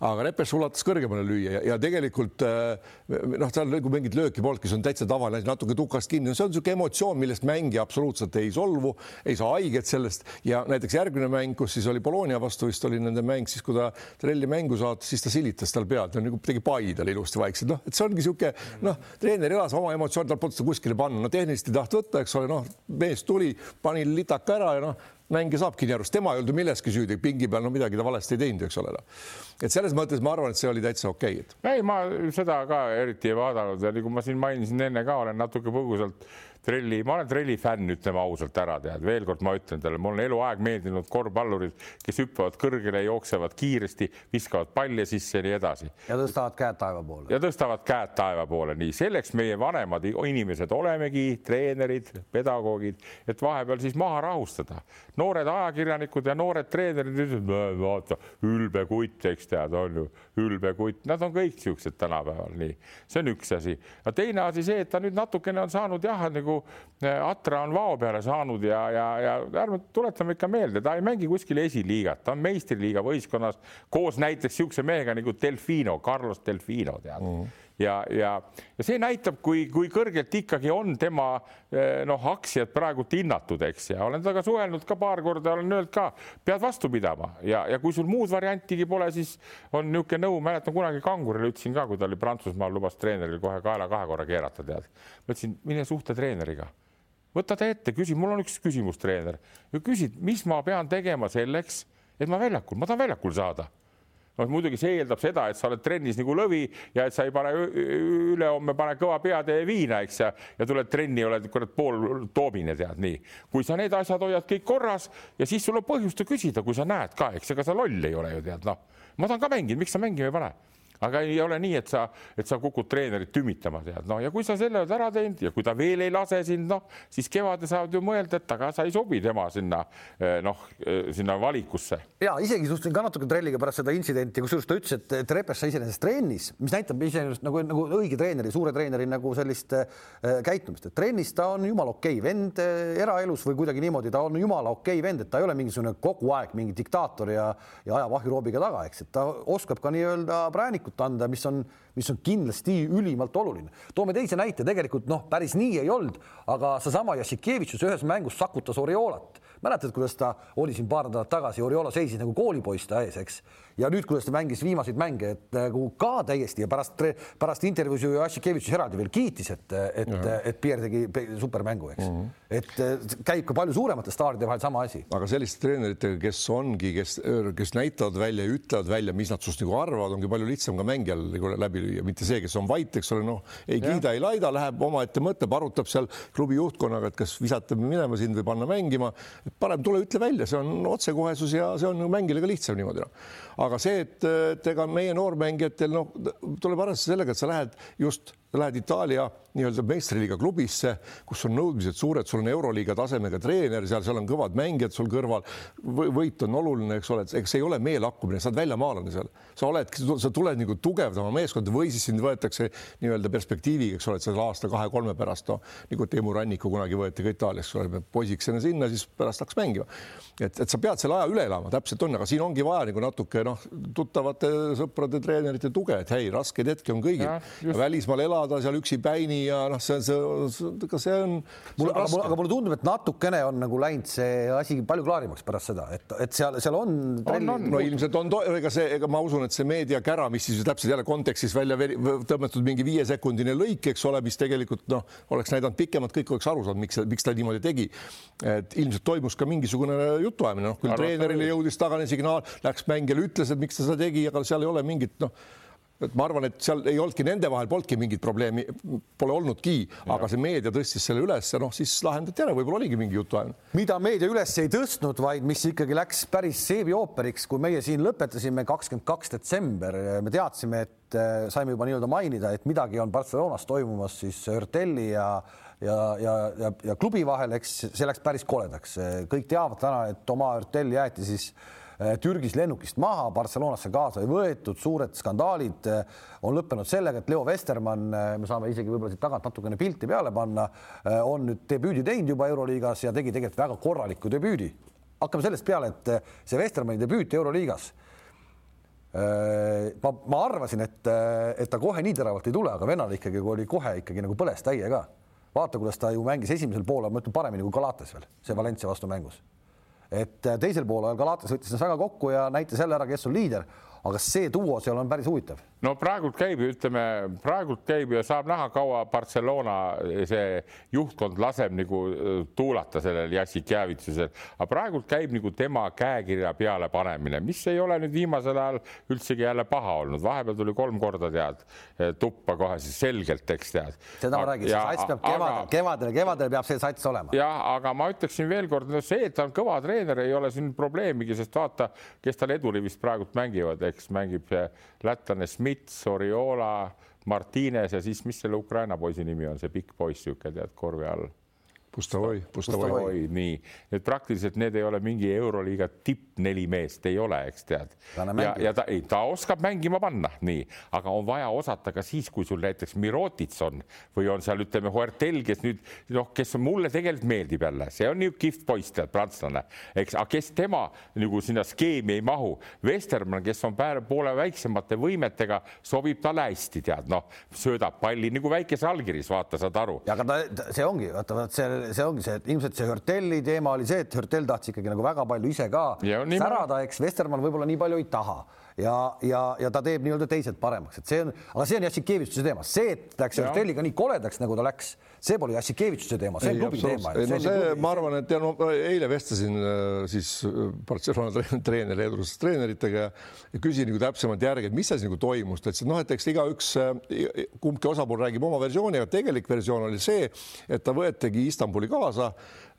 aga Repes ulatas kõrgemale lüüa ja, ja tegelikult eh, noh, seal nagu mingit lööki polnudki, see on täitsa tavaline, natuke tukast kinni, see on niisugune emotsioon, millest mängija absoluutselt ei solvu, ei saa haiget sellest ja näiteks järgmine mäng, kus siis oli Bologna vastu vist oli nende mäng, siis kui ta trelli mängu saatis, siis ta silitas tal pead, nagu tegi pai talle ilusti vaikselt, noh, et see ongi niisugune noh, treener elas oma emotsioon, tal polnud seda kuskile panna, no tehniliselt ei tahtnud võtta, eks ole, noh, mees tuli, pani litaka ära ja noh, mängija saabki nii arust, tema ei olnud ju milleski süüdi, pingi peal, no midagi ta valesti ei teinud, eks ole. Noh. et selles mõttes ma arvan, et see oli täitsa okei okay,. ei, ma seda ka eriti ei vaadanud ja nagu ma siin mainisin enne ka, olen natuke põgusalt trelli, ma olen trelli fänn, ütleme ausalt ära, tead, veel kord ma ütlen talle, mulle on eluaeg meeldinud korvpallurid, kes hüppavad kõrgele, jooksevad kiiresti, viskavad palle sisse ja nii edasi. ja tõstavad käed taeva poole. ja tõstavad käed taeva poole, nii selleks meie vanemad inimesed olemegi, treenerid, pedagoogid, et vahepeal siis maha rahustada. Noored ajakirjanikud ja noored treenerid ütlevad, vaata ülbe kutt, eks tead, on ju ülbe kutt, nad on kõik siuksed tänapäeval, nii see on üks asi. aga teine asi see, et ta nüüd natukene on saanud jah, nagu eh, Atra on vao peale saanud ja, ja, ja ärme tuletame ikka meelde, ta ei mängi kuskil esiliigat, ta on meistriliiga võistkonnas koos näiteks niisuguse mehega nagu Delfino, Carlos Delfino tead mm. -hmm ja, ja, ja see näitab, kui, kui kõrgelt ikkagi on tema eh, noh, aktsiad praegult hinnatud, eks, ja olen temaga suhelnud ka paar korda, olen öelnud ka, pead vastu pidama ja, ja kui sul muud variantigi pole, siis on niisugune nõu, mäletan kunagi Kangurile ütlesin ka, kui ta oli Prantsusmaal, lubas treeneril kohe kaela kahe korra keerata, tead. ma ütlesin, mine suhtle treeneriga. Võta ta ette, küsi, mul on üks küsimus, treener, küsid, mis ma pean tegema selleks, et ma väljakul, ma tahan väljakul saada noh, muidugi see eeldab seda, et sa oled trennis nagu lõvi ja et sa ei pane ülehomme pane kõva peatäie viina, eks ja, ja tuled trenni, oled kurat pool toobine, tead nii. kui sa need asjad hoiad kõik korras ja siis sul on põhjust küsida, kui sa näed ka, eks ega sa loll ei ole ju tead noh, ma tahan ka mängida, miks sa mängima ei pane aga ei ole nii, et sa, et sa kukud treenerit tümitama, tead, noh, ja kui sa selle oled ära teinud ja kui ta veel ei lase sind, noh, siis kevadel saavad ju mõelda, et aga sa ei sobi tema sinna eh, noh, eh, sinna valikusse. ja isegi suhtlesin ka natuke trelliga pärast seda intsidenti, kusjuures ta ütles, et, et Repes sai iseenesest trennis, mis näitab iseenesest nagu, nagu õige treeneri, suure treeneri nagu sellist äh, käitumist, et trennis ta on jumala okei okay vend äh, eraelus või kuidagi niimoodi, ta on jumala okei okay vend, et ta ei ole mingisugune kogu aeg mingi diktaator ja, ja ajab ahjuroobiga taga, eks, et ta oskab ka nii-öelda präänikut anda, mis on, mis on kindlasti ülimalt oluline. toome teise näite, tegelikult noh, päris nii ei olnud, aga seesama Jassikevitšus ühes mängus sakutas Oriolat mäletad, kuidas ta oli siin paar nädalat tagasi, Oriola seisis nagu koolipoiss ta ees, eks. ja nüüd, kuidas ta mängis viimaseid mänge, et nagu ka täiesti ja pärast, pärast intervjuus ju Assikevitšus eraldi veel kiitis, et, et, et Pierre tegi supermängu, eks mm. -hmm. et käib ka palju suuremate staaride vahel sama asi. aga selliste treeneritega, kes ongi, kes, kes näitavad välja ja ütlevad välja, mis nad sinust nagu arvavad, ongi palju lihtsam ka mängijal nagu läbi lüüa, mitte see, kes on vait, eks ole, noh, ei kiida, ei laida, läheb omaette mõtleb, arutab seal klubi juhtkonnaga, et kas visata minema sind või panna mängima parem tule ütle välja, see on otsekohesus ja see on mängijale ka lihtsam niimoodi noh. Aga see, et, et ega meie noormängijatel noh, tuleb arvestada sellega, et sa lähed just lähed Itaalia nii-öelda meistriliiga klubisse, kus on nõudmised suured, sul on euroliiga tasemega treener seal, seal on kõvad mängijad sul kõrval. võit on oluline, eks ole, eks ei ole meelakkumine, sa oled väljamaalane seal, sa oled, sa tuled nagu tugevdama meeskonda või siis sind võetakse nii-öelda perspektiiviga, eks ole, et seal aasta-kahe-kolme pärast, no nagu Teemu Ranniku kunagi võeti ka Itaaliasse, poisikesena sinna, siis pärast hakkas mängima. et, et sa pead selle aja üle elama, täpselt on, aga siin ongi vaja nagu natuke noh, tuttavate sõprade, treenerite tuge, et hei, raskeid hetki on kõigil. välismaal elada seal üksipäini ja noh, see on see, ka see on. mulle, aga, aga mulle tundub, et natukene on nagu läinud see asi palju klaarimaks pärast seda, et, et seal, seal on. on, on, no ilmselt on, ega see, ega ma usun, et see meediakära, mis siis täpselt jälle kontekstis välja tõmmatud mingi viiesekundine lõik, eks ole, mis tegelikult noh, oleks näidanud pikemalt, kõik oleks aru saanud, miks, miks ta niimoodi tegi. et ilmselt toimus ka mingisugune jutuajamine, noh küll treenerile jõudis tagane signaal, läks mängijale, ütles, et miks ta seda tegi, aga seal ei ole mingit noh et ma arvan, et seal ei olnudki nende vahel polnudki mingit probleemi, pole olnudki, aga see meedia tõstis selle üles ja noh, siis lahendati ära, võib-olla oligi mingi jutuajamine. mida meedia üles ei tõstnud, vaid mis ikkagi läks päris seebiooperiks, kui meie siin lõpetasime kakskümmend kaks detsember, me teadsime, et äh, saime juba nii-öelda mainida, et midagi on Barcelonas toimumas siis Hörtelli ja ja, ja, ja, ja klubi vahel, eks see läks päris koledaks, kõik teavad täna, et oma Hörtell jäeti siis Äh, Türgis lennukist maha, Barcelonasse kaasa ei võetud, suured skandaalid äh, on lõppenud sellega, et Leo Vestermann, äh, me saame isegi võib-olla siit tagant natukene pilti peale panna, on nüüd debüüdi teinud juba Euroliigas ja tegi tegelikult väga korraliku debüüdi. hakkame sellest peale, et see Vestermanni debüüt Euroliigas ma, ma arvasin, et, et ta kohe nii teravalt ei tule, aga vennal ikkagi oli kohe ikkagi nagu põles täie ka. vaata, kuidas ta ju mängis esimesel poolel, ma ütlen paremini kui Galates veel, see Valencia vastu mängus et äh, teisel poolel Galatas võttis ennast väga kokku ja näitas jälle ära, kes on liider, aga see duo seal on päris huvitav no praegult käib ütleme praegult käib ja saab näha, kaua Barcelona see juhtkond laseb nagu äh, tuulata sellel Jassikjävitsusel, aga praegult käib nagu tema käekirja peale panemine, mis ei ole nüüd viimasel ajal üldsegi jälle paha olnud, vahepeal tuli kolm korda tead tuppa kohe siis selgelt, eks tead. seda ma räägin, see sats peab kevadel, kevadel, kevadel peab see sats olema. jah, aga ma ütleksin veelkord no see, et ta on kõva treener, ei ole siin probleemigi, sest vaata, kes tal edurivist praegult mängivad, eks mängib lätlane Schmidt Smits, Oriola, Martines ja siis, mis selle Ukraina poisi nimi on, see pikk poiss, niisugune tead korvi all Pustavoi, Pustavoi, nii, et praktiliselt need ei ole mingi Euroliiga tipp neli meest, ei ole, eks tead. ja, ja ta ei, ta oskab mängima panna, nii, aga on vaja osata ka siis, kui sul näiteks Mirotits on või on seal, ütleme, Huertel, kes nüüd noh, kes mulle tegelikult meeldib jälle, see on niisugune kihvt poiss, tead, prantslane, eks, aga kes tema nagu sinna skeemi ei mahu. Vestermann, kes on poole väiksemate võimetega, sobib talle hästi, tead, noh, söödab palli nagu väikese allkirjas, vaata, saad aru. ja aga ta, see ongi, vaata, vaat see see ongi see, et ilmselt see Hörtelli teema oli see, et Hörtell tahtis ikkagi nagu väga palju ise ka särada, eks. Vestermann võib-olla nii palju ei taha ja, ja, ja ta teeb nii-öelda teised paremaks, et see on, aga see on Jassikevituse teema, see, et läks Hörtelliga nii koledaks, nagu ta läks, see pole Jassikevituse teema, see on klubi teema. ei no see, see, ma arvan, et ja no eile vestlesin äh, siis äh, Barcelona treeneri, edurust treeneritega ja küsin nagu täpsemalt järgi, et mis seal nagu toimus, ta ütles, et noh, et eks igaüks, äh, kumbki osapool räägib oma versiooni, aga tegelik versioon oli see, et ta võetigi Istanbuli kaasa,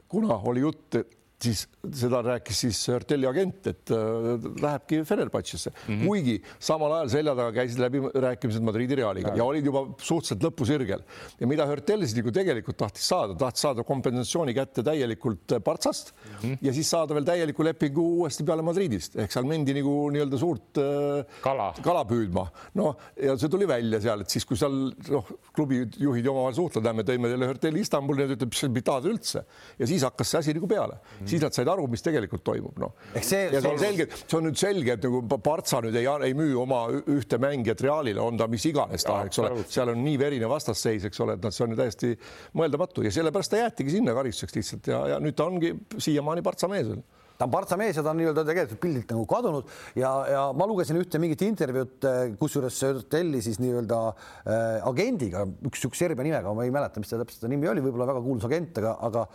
kuna oli jutt siis seda rääkis siis Artelli agent, et äh, lähebki Fenerbahce'isse mm, -hmm. kuigi samal ajal selja taga käisid läbi rääkimised Madridi Realiga ja. ja olid juba suhteliselt lõpusirgel ja mida Artelli siis nagu tegelikult tahtis saada, tahtis saada kompensatsiooni kätte täielikult Partsast mm -hmm. ja siis saada veel täieliku lepingu uuesti peale Madridist ehk seal mindi nagu nii-öelda suurt äh, kala, kala püüdma. noh, ja see tuli välja seal, et siis, kui seal noh, klubi juhid omavahel suhtlevad, me tõime teile Artelli Istanbuli, nad ütlevad, mis tahad üldse ja siis hakkas see asi nagu peale mm. -hmm siis nad said aru, mis tegelikult toimub, noh. ja see on selge, see on nüüd selge, et nagu Partsa nüüd ei, ei müü oma ühte mängijat Realile, on ta mis iganes ta, eks ole, seal on nii verine vastasseis, eks ole, et noh, see on ju täiesti mõeldamatu. Ja sellepärast ta jäetigi sinna karistuseks lihtsalt ja, ja nüüd ta ongi siiamaani Partsa mees veel. Ta on partsa mees ja ta on nii-öelda tegelikult pildilt nagu kadunud. Ja, ja ma lugesin ühte mingit intervjuud, kusjuures Telli siis nii-öelda äh, agendiga, üks niisuguse Serbia nimega, ma ei mäleta, mis ta täpselt nimi oli, võib-olla väga kuulus agent, aga, aga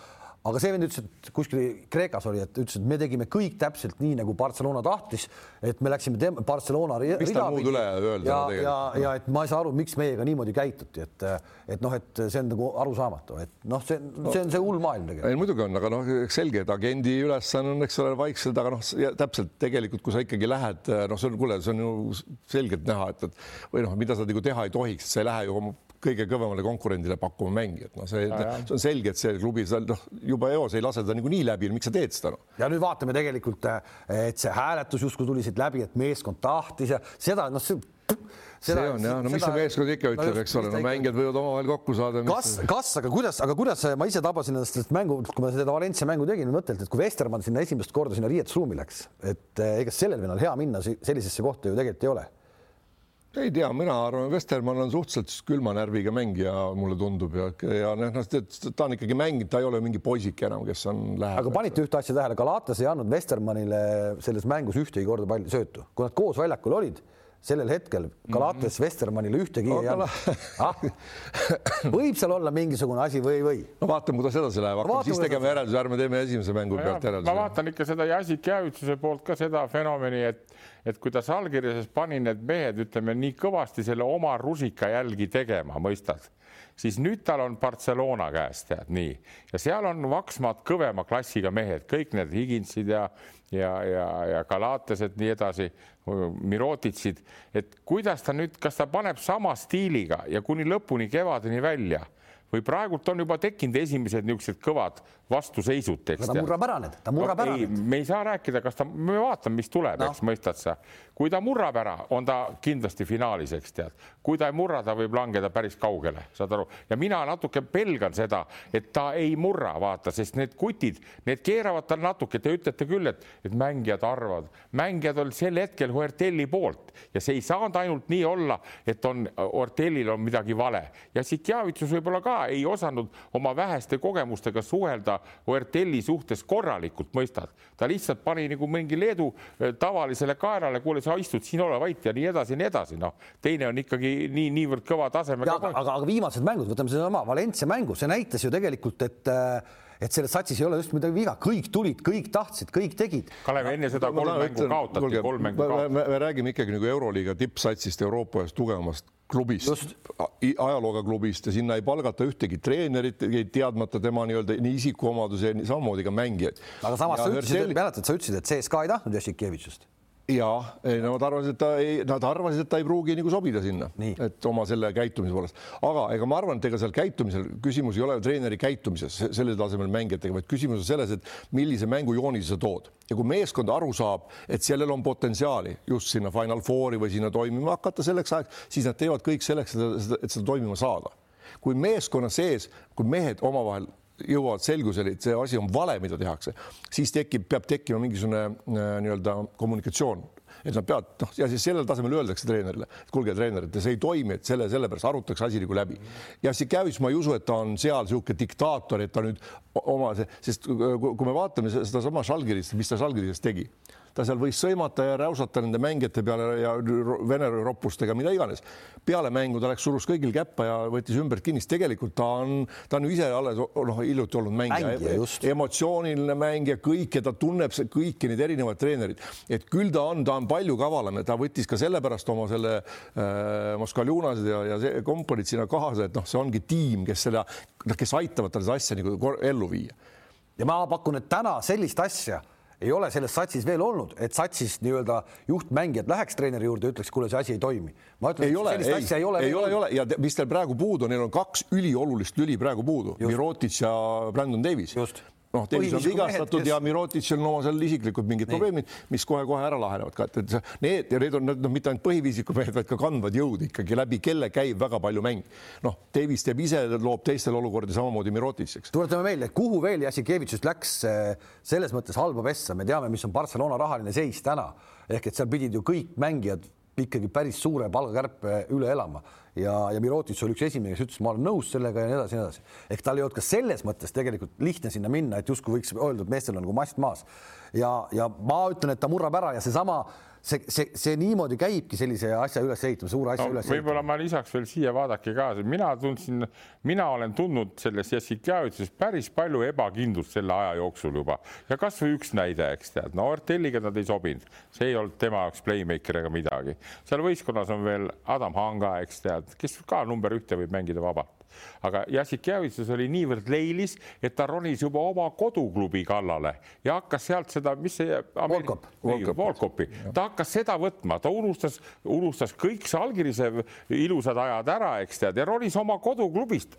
aga see vend ütles, et kuskil Kreekas oli, et ütles, et me tegime kõik täpselt nii, nagu Barcelona tahtis, et me läksime Barcelona muud üle öelda ja, ja, ja et ma ei saa aru, miks meiega niimoodi käituti, et et noh, et see on nagu arusaamatu, et noh, see, see on see hull maailm tegelikult. ei muidugi on, aga noh, selge, et agendi ülesanne on, eks ole, vaikselt, aga noh, täpselt tegelikult, kui sa ikkagi lähed, noh, see on, kuule, see on ju selgelt näha, et, et või noh, mida sa nagu teha ei tohiks, sa ei lähe ju oma kõige kõvemale konkurendile pakkuma mängi, et noh, see, see on selge, et see klubi, noh, juba eos ei lase ta niikuinii läbi, miks sa teed seda no?? ja nüüd vaatame tegelikult, et see hääletus justkui tuli siit läbi, et meeskond tahtis ja seda, noh, see Seda, see on jah, no mis see meeskond ikka ütleb no, eks ole, no mängijad võivad omavahel kokku saada. kas, kas, aga kuidas, aga kuidas ma ise tabasin ennast sellest mängu, kui ma seda Valencia mängu tegin, mõttelt, et kui Vestermann sinna esimest korda sinna riietusruumi läks, et eh, ega sellel vennal hea minna sellisesse kohta ju tegelikult ei ole ei tea, mina arvan, Vestermann on suhteliselt külma närviga mängija, mulle tundub ja, ja noh, noh, ta on ikkagi mänginud, ta ei ole mingi poisike enam, kes on läheb. aga panite ühte asja tähele, Galatas ei andnud Vestermannile selles mängus ühtegi korda palju söötu, kui nad koos väljakul olid sellel hetkel Galatas mm -hmm. Vestermannile ühtegi ei andnud ah,. võib seal olla mingisugune asi või, või? no vaatame, kuidas edasi läheb, hakkame siis tegema järelduse, ärme teeme esimese mängu pealt järelduse. ma vaatan ikka seda Jasik Jäävitsuse poolt ka seda fenomeni, et, et kui ta allkirjas pani need mehed, ütleme nii kõvasti selle oma rusika jälgi tegema, mõistad? Siis nüüd tal on Barcelona käes, tead nii, ja seal on Vaksmaad kõvema klassiga mehed, kõik need Higinsid ja, ja, ja, ja Galatesed, nii edasi, Mirotitsid, et kuidas ta nüüd, kas ta paneb sama stiiliga ja kuni lõpuni kevadeni välja? Või praegult on juba tekkinud esimesed niisugused kõvad vastuseisud. ta murrab ära need, ta murrab no, ära need. me ei saa rääkida, kas ta, me vaatame, mis tuleb no., eks mõistad sa. kui ta murrab ära, on ta kindlasti finaalis, eks tead. kui ta ei murra, ta võib langeda päris kaugele, saad aru. ja mina natuke pelgan seda, et ta ei murra, vaata, sest need kutid, need keeravad tal natuke, te ütlete küll, et, et mängijad arvavad, mängijad olid sel hetkel Huertelli poolt ja see ei saanud ainult nii olla, et on Ortellil on midagi vale ja Sikjavitsus võib-olla ka ei osanud oma väheste kogemustega suhelda Oertelli suhtes korralikult, mõistad. ta lihtsalt pani nagu mingi Leedu eh, tavalisele kaerale, kuule, sa istud siin, ole vait ja nii edasi ja nii edasi, noh. teine on ikkagi nii, niivõrd kõva tasemega. aga, aga, aga viimased mängud, võtame sedasama Valencia mängu, see näitas ju tegelikult, et äh, et selles satsis ei ole just midagi viga, kõik tulid, kõik tahtsid, kõik tegid. Kalev, enne seda kolm mängu kaotati, kolm mängu kaotati. Me, me räägime ikkagi nagu Euroliiga tippsatsist, Euroopa ühest tugevamast klubist, ajalooga klubist ja sinna ei palgata ühtegi treenerit, teadmata tema nii-öelda nii isikuomadusi, samamoodi ka mängijaid. aga samas ja sa ütlesid Versel..., mäletad, sa ütlesid, et CSKA ei tahtnud Jassikevitšust ja ei, nad arvasid, et ta ei, nad arvasid, et ta ei pruugi nagu sobida sinna, et oma selle käitumise poolest, aga ega ma arvan, et ega seal käitumisel küsimus ei ole treeneri käitumises sellel tasemel mängijatega, vaid küsimus on selles, et millise mängujoonise sa tood. Ja kui meeskond aru saab, et sellel on potentsiaali just sinna Final Fouri või sinna toimima hakata selleks ajaks, siis nad teevad kõik selleks, et seda toimima saada. kui meeskonna sees, kui mehed omavahel jõuavad selgusele, et see asi on vale, mida tehakse, siis tekib, peab tekkima mingisugune äh, nii-öelda kommunikatsioon, et nad peavad noh, ja siis sellel tasemel öeldakse treenerile, et kuulge, treener, et see ei toimi, et selle, sellepärast arutatakse asi nagu läbi. ja Sikavitš, ma ei usu, et ta on seal niisugune diktaator, et ta nüüd oma, sest kui me vaatame sedasama Žalgirist, mis ta Žalgiris tegi ta seal võis sõimata ja räusata nende mängijate peale ja vene roppustega, mida iganes. peale mängu ta läks, surus kõigil käppa ja võttis ümbert kinni, sest tegelikult ta on, ta on ju ise alles noh, hiljuti olnud mängija, mängija, emotsiooniline mängija, kõike, ta tunneb kõiki neid erinevaid treenereid, et küll ta on, ta on palju kavalam ja ta võttis ka sellepärast oma selle äh, Moskvaljunased ja, ja see komponent sinna kaasa, et noh, see ongi tiim, kes selle, noh, kes aitavad tal seda asja nagu ellu viia. ja ma pakun, et täna sellist asja ei ole selles satsis veel olnud, et satsis nii-öelda juhtmängijad läheks treeneri juurde ja ütleks, kuule, see asi ei toimi. ma ütlen, et sellist ei, asja ei ole. ei ole, ei ole ja mis teil praegu puudu, neil on kaks üliolulist lüli praegu puudu, Mirotic ja Brandon Davis. Noh, Davis on vigastatud kes... ja Mirotitšil on oma seal isiklikud mingid Nii. probleemid, mis kohe-kohe ära lahenevad ka, et, et need ja need on no, mitte ainult põhiviisiku mehed, vaid ka kandvad jõud ikkagi läbi kelle käib väga palju mäng. noh, Davis teeb ise, loob teistel olukordi samamoodi Mirotitšiks. tuletame meelde, kuhu veel Jassikevitšist läks eh, selles mõttes halba pessa, me teame, mis on Barcelona rahaline seis täna ehk et seal pidid ju kõik mängijad ikkagi päris suure palgakärpe üle elama ja, ja Mirotic oli üks esimene, kes ütles, ma olen nõus sellega ja nii edasi, nii edasi. ehk tal ei olnud ka selles mõttes tegelikult lihtne sinna minna, et justkui võiks öelda, et meestel on nagu mast maas. ja, ja ma ütlen, et ta murrab ära ja seesama see, see, see niimoodi käibki sellise asja ülesehitamise, suure asja no, ülesehitamise. võib-olla ma lisaks veel siia vaadake ka, mina tundsin, mina olen tundnud selles Jassikjavitsuses päris palju ebakindlust selle aja jooksul juba ja kasvõi üks näide, eks tead, no Ortelliga nad ei sobinud, see ei olnud tema jaoks playmaker ega midagi. seal võistkonnas on veel Adam Hanga, eks tead, kes ka number ühte võib mängida vabalt aga Jassikjevitsus oli niivõrd leilis, et ta ronis juba oma koduklubi kallale ja hakkas sealt seda, mis see Volkop. Volkopi, ta hakkas seda võtma, ta unustas, unustas kõik Salgirise ilusad ajad ära, eks tead, ja ronis oma koduklubist,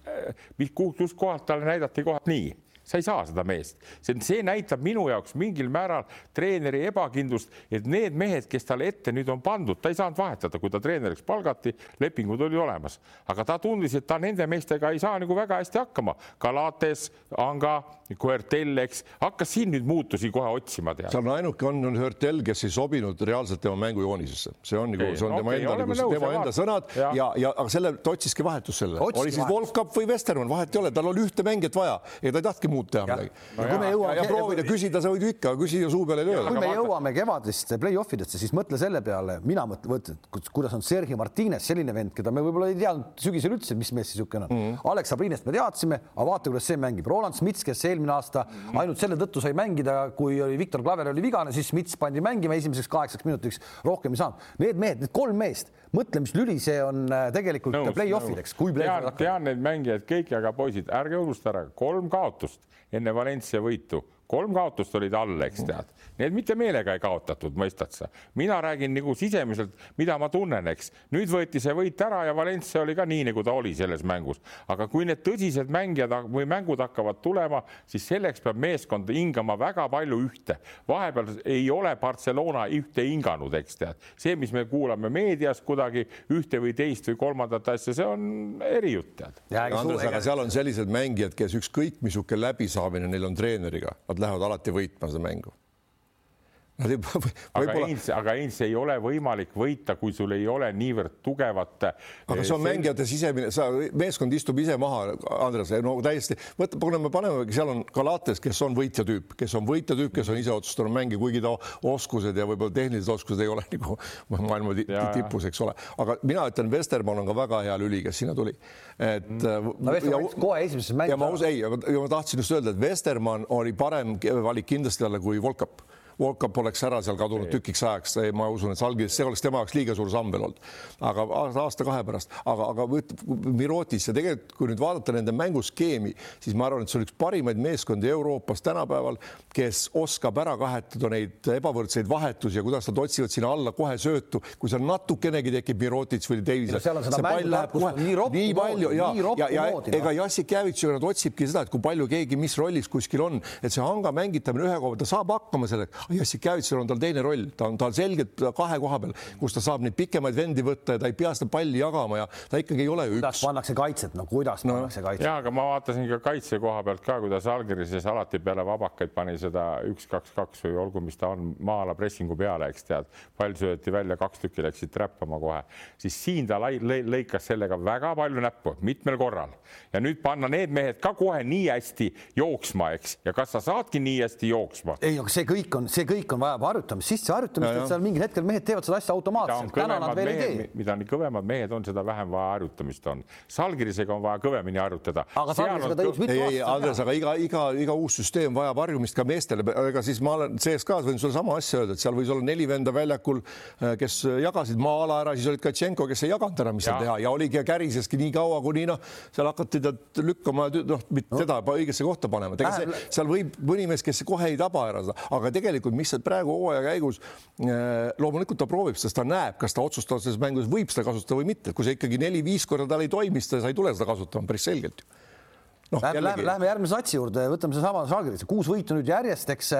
mis kust kohalt talle näidati kohe nii sa ei saa seda meest, see, see näitab minu jaoks mingil määral treeneri ebakindlust, et need mehed, kes talle ette nüüd on pandud, ta ei saanud vahetada, kui ta treeneriks palgati, lepingud olid olemas, aga ta tundis, et ta nende meestega ei saa nagu väga hästi hakkama. Galates, Anga, Coertel, eks, hakkas siin nüüd muutusi kohe otsima. seal on ainuke on, on Hörtel, kes ei sobinud reaalselt tema mängujoonisesse, see on nagu, see on okay, tema enda, nagu, tema enda sõnad. Ja, ja, ja aga selle, ta otsiski vahetust selle, oli siis Volkap või Vestermann, vahet ei ole, tal oli ühte mängijat vaja ja ta ei tahtnudki muud teha midagi. No kui me jõuame. ja proovida küsida, sa võid ju ikka küsida suu peale lööda. kui me jõuame kevadiste play-off idesse, siis mõtle selle peale, mina mõtlen, kuidas on Sergei Martines, selline vend, keda me võib-olla ei teadnud sügisel üldse, mis mees see niisugune on mm. -hmm. Alex Abrinest me teadsime, aga vaata, kuidas see mängib. Roland Smits, kes eelmine aasta ainult selle tõttu sai mängida, kui oli Viktor Klaver oli vigane, siis Smits pandi mängima esimeseks kaheksaks minutiks, rohkem ei saanud. Need mehed, need kolm meest, mõtle, mis lüli see on äh, tegelikult play-off ideks, kui play tean, tean neid mängijaid kõiki, aga poisid, ärge unustage ära, kolm kaotust enne Valencia võitu, kolm kaotust olid all, eks tead Need mitte meelega ei kaotatud, mõistad sa. mina räägin nagu sisemiselt, mida ma tunnen, eks. nüüd võeti see võit ära ja Valencia oli ka nii, nagu ta oli selles mängus. aga kui need tõsised mängijad või mängud hakkavad tulema, siis selleks peab meeskond hingama väga palju ühte. vahepeal ei ole Barcelona ühte hinganud, eks tead. see, mis me kuulame meedias kuidagi ühte või teist või kolmandat asja, see on erijutt, tead. Andres, aga seal on sellised mängijad, kes ükskõik missugune läbisaamine neil on treeneriga, nad lähevad alati võitma seda mängu Nad ei, aga Heinz, aga Heinz ei ole võimalik võita, kui sul ei ole niivõrd tugevat. aga see on mängijate sisemine, sa, meeskond istub ise maha, Andres, no täiesti, võta, kui me paneme, seal on Galates, kes on võitja tüüp, kes on võitja tüüp, kes on ise otsustanud mängida, kuigi ta oskused ja võib-olla tehnilised oskused ei ole nagu maailma tipus, eks ole, aga mina ütlen, Vestermann on ka väga hea lüli, kes sinna tuli. et mm.. no Vestermann kohe esimeses mängus. ja ma usun, ei, ma tahtsin just öelda, et Vestermann oli parem valik kindlasti talle kui Volkap Volkap oleks ära seal kadunud tükiks ajaks, ma usun, et Salgis, see oleks tema jaoks liiga suur samm veel olnud. aga aasta-kahe pärast, aga, aga Mirotis ja tegelikult, kui nüüd vaadata nende mänguskeemi, siis ma arvan, et see on üks parimaid meeskondi Euroopas tänapäeval, kes oskab ära kahetada neid ebavõrdseid vahetusi ja kuidas nad otsivad sinna alla kohe söötu, kui seal natukenegi tekib Mirotic või Davis. see pall läheb kohe nii, nii palju ja, ja, ja ega Jassik Jävitš nad otsibki seda, et kui palju keegi mis rollis kuskil on, et see hanga mängitamine ühe koha peal, ta saab hakkama sellega Jassikjevitsil on tal teine roll, ta on tal selgelt kahe koha peal, kus ta saab neid pikemaid vendi võtta ja ta ei pea seda palli jagama ja ta ikkagi ei ole ju üks. kuidas pannakse kaitset, no kuidas no. pannakse kaitset? ja aga ma vaatasin ka kaitse koha pealt ka, kuidas Algirises alati peale vabakaid pani seda üks-kaks-kaks või olgu, mis ta on, maa-ala pressingu peale, eks tead, pall sööti välja, kaks tükki läksid räppama kohe, siis siin ta lõikas sellega väga palju näppu mitmel korral ja nüüd panna need mehed ka kohe nii hästi jooksma, eks, ja kas sa saadki nii hästi jooksma? ei, aga see kõik on, see kõik on vajab harjutamist, sisseharjutamist, et seal mingil hetkel mehed teevad seda asja automaatselt, täna nad veel mehed, ei tee. mida nii kõvemad mehed on, seda vähem vaja harjutamist on. Salgirisega on vaja kõvemini harjutada. aga Salgirisega ta jõudis mitu aastat. ei, Andres, aga iga, iga, iga uus süsteem vajab harjumist ka meestele, ega siis ma olen CSKA-s võin sulle sama asja öelda, et seal võis olla neli venda väljakul, äh, kes jagasid maa-ala ära, siis olid Katšenko, kes ei jaganud ära, mis seal teha ja oligi ja käriseski nii kaua, kuni noh, seal hakati ta lükkama, noh, teda õigesse kohta panema, seal võib mõni mees, kes kohe ei taba ära seda, aga tegelikult, mis praegu hooaja käigus äh, loomulikult ta proovib, sest ta näeb, kas ta otsustavas mängus võib seda kasutada või mitte, kui see ikkagi neli-viis korda tal ei toimi, siis ta ei tule seda kasutama päris selgelt ju. Noh, lähme, lähme, lähme järgmise satsi juurde, võtame seesama Žalgiris, kuus võitu nüüd järjest, eks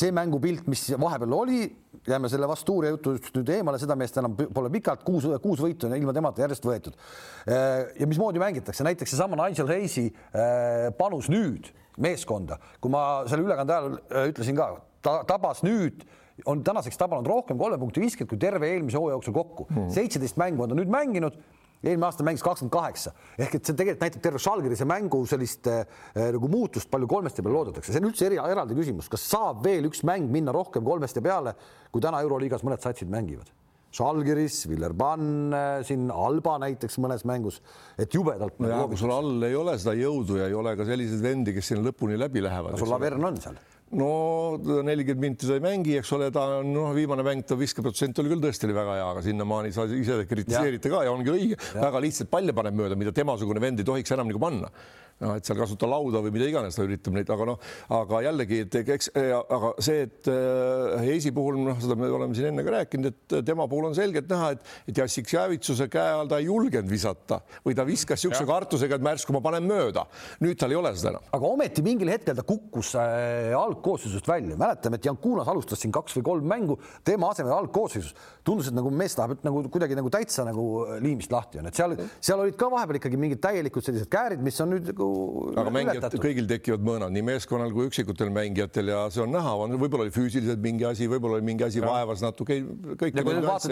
see mängupilt, mis vahepeal oli, jääme selle Vastuuria jutust nüüd eemale, seda meest enam pole pikalt, kuus, kuus võitu on ilma temata järjest võetud. ja mismoodi mängitakse, näiteks seesama Nigel Hayes'i äh, panus nüüd meeskonda, kui ma selle ülekande ajal äh, ütlesin ka, ta tabas nüüd on tänaseks tabanud rohkem kolme punkti viiskümmend kui terve eelmise hooaja jooksul kokku. Hmm. seitseteist mm. mängu on ta nüüd mänginud eelmine aasta mängis kakskümmend kaheksa ehk et see tegelikult näitab terve Žalgirise mängu sellist äh, nagu muutust, palju kolmeste peale loodetakse, see on üldse eri, eraldi küsimus, kas saab veel üks mäng minna rohkem kolmeste peale, kui täna Euroliigas mõned satsid mängivad. Žalgiris, Villerbann äh, siin, Alba näiteks mõnes mängus, et jubedalt. no ja kui sul all ei ole seda jõudu ja ei ole ka selliseid vendi, kes sinna lõpuni läbi lähevad. sul Lavern on seal no nelikümmend minti ta ei mängi, eks ole, ta on noh, viimane mäng, ta viskeprotsent oli küll tõesti oli väga hea, aga sinnamaani sa ise kritiseerite ka ja ongi õige, väga lihtsalt palle paneb mööda, mida temasugune vend ei tohiks enam nagu panna noh, et seal kasuta lauda või mida iganes, ta üritab neid, aga noh, aga jällegi, et eks, aga see, et Heisi puhul noh, seda me oleme siin enne ka rääkinud, et tema puhul on selgelt näha, et, et Jassik Javitsuse käe all ta ei julgenud visata või ta viskas niisuguse kartusega, et ma järsku ma panen mööda. nüüd tal ei ole seda enam. aga ometi mingil hetkel ta kukkus äh, algkoosseisust välja, mäletame, et Jankunas alustas siin kaks või kolm mängu, tema asemel algkoosseisus tundus, et nagu mees tahab nagu kuidagi nagu täitsa nagu liimist lahti on, et seal, seal olid ka vahepeal ikkagi mingid täielikud sellised käärid, mis on nüüd nagu aga mängijatel kõigil tekivad mõõnad, nii meeskonnal kui üksikutel mängijatel ja see on näha, võib-olla oli füüsiliselt mingi asi, võib-olla oli mingi asi ja. vaevas natuke, kõike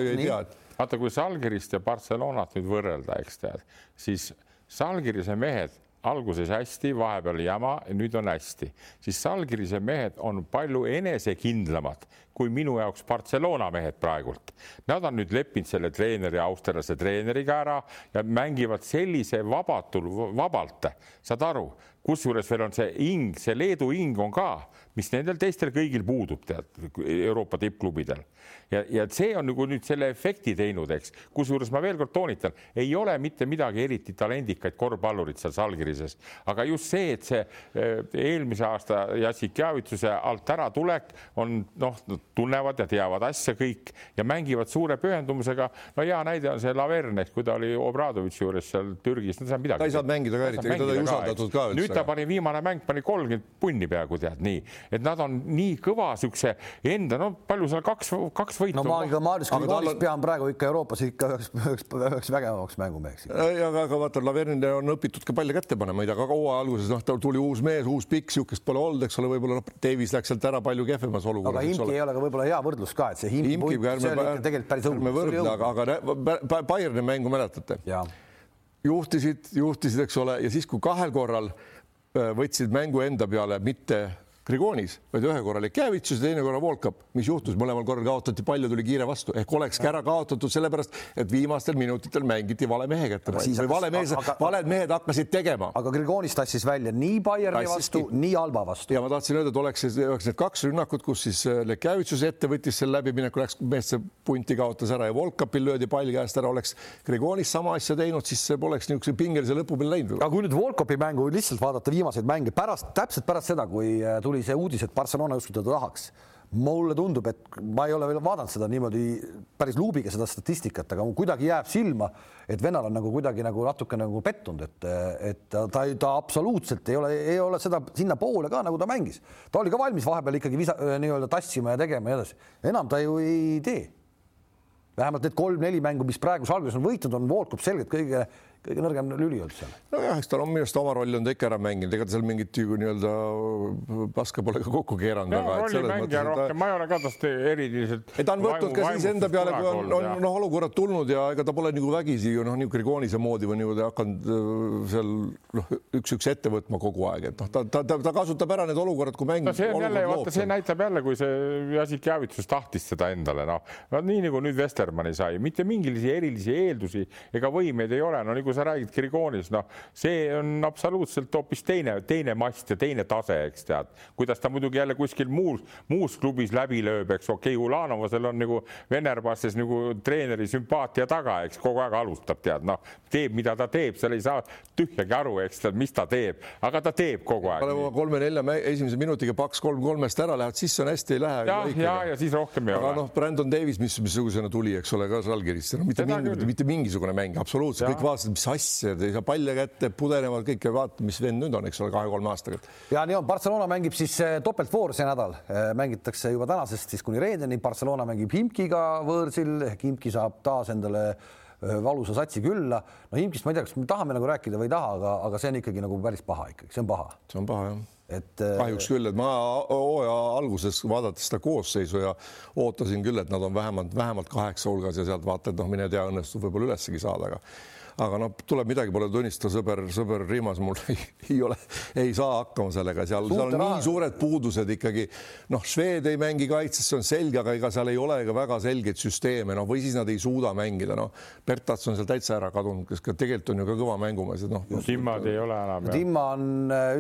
ei tea. vaata, kui Salgirist ja Barcelonat nüüd võrrelda, eks tead, siis Salgirise mehed alguses hästi, vahepeal jama, nüüd on hästi, siis Salgirise mehed on palju enesekindlamad kui minu jaoks Barcelona mehed praegult. Nad on nüüd leppinud selle treeneri, austerlase treeneriga ära ja mängivad sellise vabatul, vabalt, saad aru, kusjuures veel on see hing, see Leedu hing on ka, mis nendel teistel kõigil puudub, tead, Euroopa tippklubidel ja, ja see on nagu nüüd selle efekti teinud, eks, kusjuures ma veel kord toonitan, ei ole mitte midagi eriti talendikaid korvpallurid seal Salgirises, aga just see, et see eh, eelmise aasta Jassik Javitsuse alt äratulek on noh, tunnevad ja teavad asja kõik ja mängivad suure pühendumusega. no hea näide on see Laverne, kui ta oli Obradovitši juures seal Türgis, no ta midagi. ta ei saanud mängida ka eriti, teda ei usaldatud ka nüüd ta pani viimane mäng, pani kolmkümmend punni peaaegu tead nii, et nad on nii kõva siukse enda, no palju seal kaks, kaks võitu. no ma ikka Marius Grigonis on... pean praegu ikka Euroopas ikka üheks, üheks, üheks vägevamaks mängumeheks. aga, aga vaata, Lavernile on õpitud ka palle kätte panema, ei tea, ka hooaja alguses noh, tal tuli uus mees, uus pikk, niisugust pole olnud, eks ole, võib-olla noh, Davis läks sealt ära palju kehvemas olukorras. aga Imki ei ole ka võib-olla hea võrdlus ka, et see Imki punt, see oli ikka tegelikult päris õudne. aga, aga Bayerni mängu mäletate? juhtisid, juhtisid, eks ole, ja siis, kui kahel korral äh, võtsid mängu enda peale mitte Grigonis, vaid ühe korra oli Kjavitsus ja teine korra Volkap, mis juhtus, mõlemal korral kaotati palju, tuli kiire vastu ehk olekski ära kaotatud sellepärast, et viimastel minutitel mängiti vale mehe kätte või vale mees, valed mehed hakkasid tegema. aga Grigonis tassis välja nii Bayerni vastu, nii Alba vastu. ja ma tahtsin öelda, et oleks, oleks need kaks rünnakut, kus siis äh, Kjavitsus ette võttis selle läbimineku, läks meeste punti kaotas ära ja Volkapil löödi pall käest ära, oleks Grigonis sama asja teinud, siis poleks niisuguse pingelise lõpu peale läinud. aga kui nüüd Volkapi mängu lihtsalt vaadata viimaseid mänge pärast, täpselt pärast seda, kui äh, tuli tuli see uudis, et Barcelona justkui teda tahaks. mulle tundub, et ma ei ole veel vaadanud seda niimoodi päris luubiga seda statistikat, aga kuidagi jääb silma, et vennal on nagu kuidagi nagu natuke nagu pettunud, et, et ta, ta, ta absoluutselt ei ole, ei ole seda sinnapoole ka nagu ta mängis. ta oli ka valmis vahepeal ikkagi visa, nii-öelda tassima ja tegema ja nii edasi. enam ta ju ei tee vähemalt need kolm-neli mängu, mis praegu Salgris on võitnud, on Volkov selgelt kõige kõige nõrgem lüli olnud seal. nojah, eks tal on minu arust oma rolli on ta ikka ära mänginud, ega ta seal mingit ju nii-öelda paska pole ka kokku keeranud. rollimängija rohkem, ma ei ole ka tast eriliselt. ta on võtnud ka siis enda peale, kui on, on noh, olukorrad tulnud ja ega ta pole nagu vägisi ju noh, nagu Grigonise moodi või niimoodi hakanud äh, seal noh, üks-üks ette võtma kogu aeg, et noh, ta, ta, ta, ta kasutab ära need olukorrad, kui mäng. no see on jälle, vaata, see näitab jälle, kui see Jasik Javitsus tahtis seda endale, noh, no nii nagu nüüd Vestermanni sai, mitte mingilisi erilisi eeldusi ega võimeid ei ole, no nagu sa räägid Grigonis, noh, see on absoluutselt hoopis teine, teine mast ja teine tase, eks tead. kuidas ta muidugi jälle kuskil muus, muus klubis läbi lööb, eks okei okay,, Ulanovasel on nagu Venerbases nagu treeneri sümpaatia taga, eks kogu aeg alustab, tead, noh, teeb, mida ta teeb, seal ei saa tühjagi aru, eks tead, mis ta teeb, aga ta teeb kogu aeg. kolme-nelja esimese minutiga paks kolm-kolmest ära, lähed sisse, on hästi, ei lähe. ja, ja, ja siis rohkem ei aga ole. aga noh, Brandon Davis, mis, missugusena tuli, eks ole, ka Žalgirisse, no mitte, mingi, mitte mingisugune mäng, absoluutselt, kõik vaatasid, mis asja, ei saa palle kätte, pudenevad kõik ja vaata, mis vend nüüd on, eks ole, kahe-kolme aastaga. ja nii on, Barcelona mängib siis eh, topeltvoor see nädal, eh, mängitakse juba tänasest siis kuni reedeni, Barcelona mängib Himkiga võõrsil ehk Himki saab taas endale eh, valusa satsi külla. no Himkist ma ei tea, kas me tahame nagu rääkida või ei taha, aga, aga see on ikkagi nagu päris paha ikkagi, see on paha. see on paha jah et kahjuks küll, et ma hooaja alguses vaadates seda koosseisu ja ootasin küll, et nad on vähemalt, vähemalt kaheksa hulgas ja sealt vaata, et noh, mine tea, õnnestub võib-olla ülessegi saada, aga aga noh, tuleb midagi pole tunnistada, sõber, sõber Rimas mul ei, ei ole, ei saa hakkama sellega, seal, seal on nii suured puudused ikkagi. noh, Šved ei mängi kaitses, see on selge, aga ega seal ei ole ka väga selgeid süsteeme, noh, või siis nad ei suuda mängida, noh. Bertats on seal täitsa ära kadunud, kes ka tegelikult on ju ka kõva mängumees, et noh. Timmad ei ole enam. Timma on,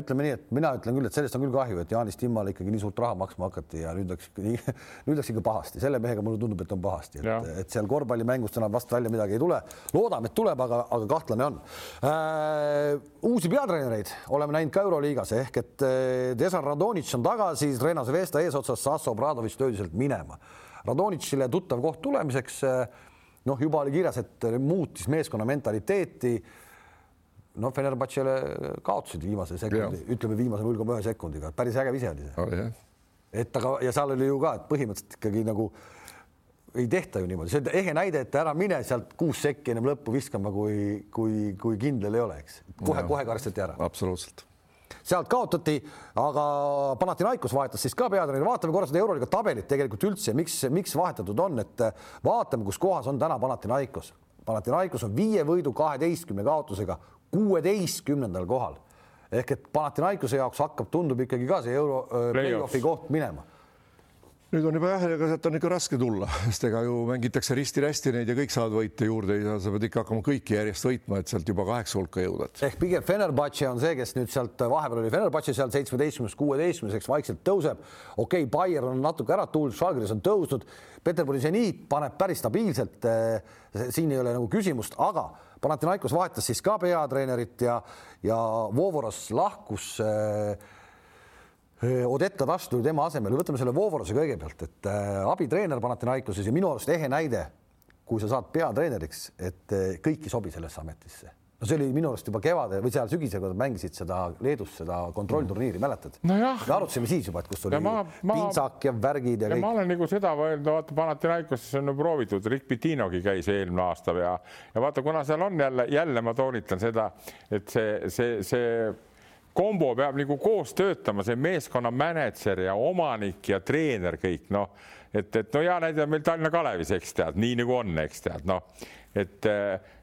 ütleme nii, et mina ütlen küll, et sellest on küll kahju, et Jaanis Timmale ikkagi nii suurt raha maksma hakati ja nüüd läks, nüüd läks ikka pahasti, selle mehega mulle tundub, et on pahasti, et, et seal korvpallimängust enam vast välja midagi ei tule. loodame, et tuleb, aga, aga kahtlane on äh,. uusi peatreenereid oleme näinud ka Euroliigas ehk et äh, Desan Radonitš on tagasi, Rena Zvesta eesotsas, Sasso Obradovič löödi sealt minema. Radonitšile tuttav koht tulemiseks. Äh, noh, juba oli kirjas, et muutis meeskonna mentaliteeti noh, Fenerbahce'le kaotasid viimase sekundi, ütleme viimase null koma ühe sekundiga, päris äge vise oli see. et aga, ja seal oli ju ka, et põhimõtteliselt ikkagi nagu ei tehta ju niimoodi, see on ehe näide, et ära mine sealt kuus sekki ennem lõppu viskama, kui, kui, kui kindel ei ole, eks. kohe-kohe karistati ära. absoluutselt. sealt kaotati, aga Panathinaikos vahetas siis ka peatreeneri, vaatame korra seda Euroliiga tabelit tegelikult üldse, miks, miks vahetatud on, et vaatame, kus kohas on täna Panathinaikos. Panathinaikos on viie võidu kaheteistkümne kaotusega kuueteistkümnendal kohal ehk et Panathinaikose jaoks hakkab, tundub ikkagi ka see euro äh, play-off'i koht minema nüüd on juba jah, ega sealt on ikka raske tulla, sest ega ju mängitakse risti-rästi neid ja kõik saavad võite juurde ja sa pead ikka hakkama kõiki järjest võitma, et sealt juba kaheksa hulka jõuda. ehk pigem Fenerbahce on see, kes nüüd sealt vahepeal oli Fenerbahce seal seitsmeteistkümnest kuueteistkümneseks vaikselt tõuseb. okei okay,, Bayern on natuke ära tulnud, Žalgiris on tõusnud, Peterburi seniit paneb päris stabiilselt. Eh, siin ei ole nagu küsimust, aga Panathinaikos vahetas siis ka peatreenerit ja, ja Vovoros lahkus äh, Odetta Tass tuli tema asemele, võtame selle Vovorose kõigepealt, et äh, abitreener Panathinaikoses ja minu arust ehe näide, kui sa saad peatreeneriks, et äh, kõik ei sobi sellesse ametisse no see oli minu arust juba kevadel või seal sügisel, kui nad mängisid seda Leedus seda kontrollturniiri, mäletad no? me arutasime siis juba, et kus oli ma, ma, pintsak ja värgid ja, ja kõik. ma olen nagu seda öelnud, vaata Panathinaikoses on ju proovitud, Rick Pitinogi käis eelmine aasta ja, ja vaata, kuna seal on jälle, jälle ma toonitan seda, et see, see, see kombo peab nagu koos töötama, see meeskonna mänedžer ja omanik ja treener kõik noh, et, et no hea näide on meil Tallinna Kalevis, eks tead, nii nagu on, eks tead, noh, et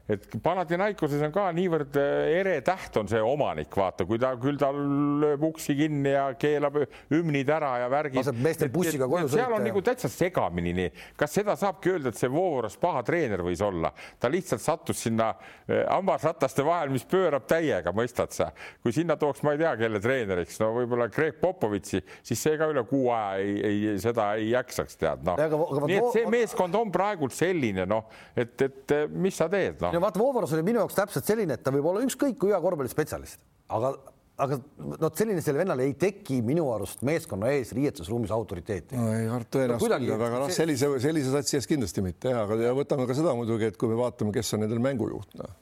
et Panathinaikoses on ka niivõrd äh, ere täht on see omanik, vaata, kui ta küll ta lööb uksi kinni ja keelab hümnid ära ja värgid. laseb meestel bussiga koju sõita. seal on nagu täitsa segamini nii, kas seda saabki öelda, et see Vooras paha treener võis olla, ta lihtsalt sattus sinna äh, hammasrataste vahel, mis pöörab täiega, mõistad sa, kui sinna tooks, ma ei tea, kelle treeneriks, no võib-olla Greg Popovitši, siis see ka üle kuu aja ei, ei, seda ei jaksaks tead, noh. nii et see meeskond on praegult selline, noh, et, et mis sa teed, noh no vaata, Vovoros oli minu jaoks täpselt selline, et ta võib olla ükskõik kui hea korvpallispetsialist, aga aga noh, selline sellele vennale ei teki minu arust meeskonna ees riietusruumis autoriteeti. no ei, tõenäoliselt no, küll, aga noh, sellise, sellise satsi ees kindlasti mitte, aga ja võtame ka seda muidugi, et kui me vaatame, kes on nendel mängujuht, noh.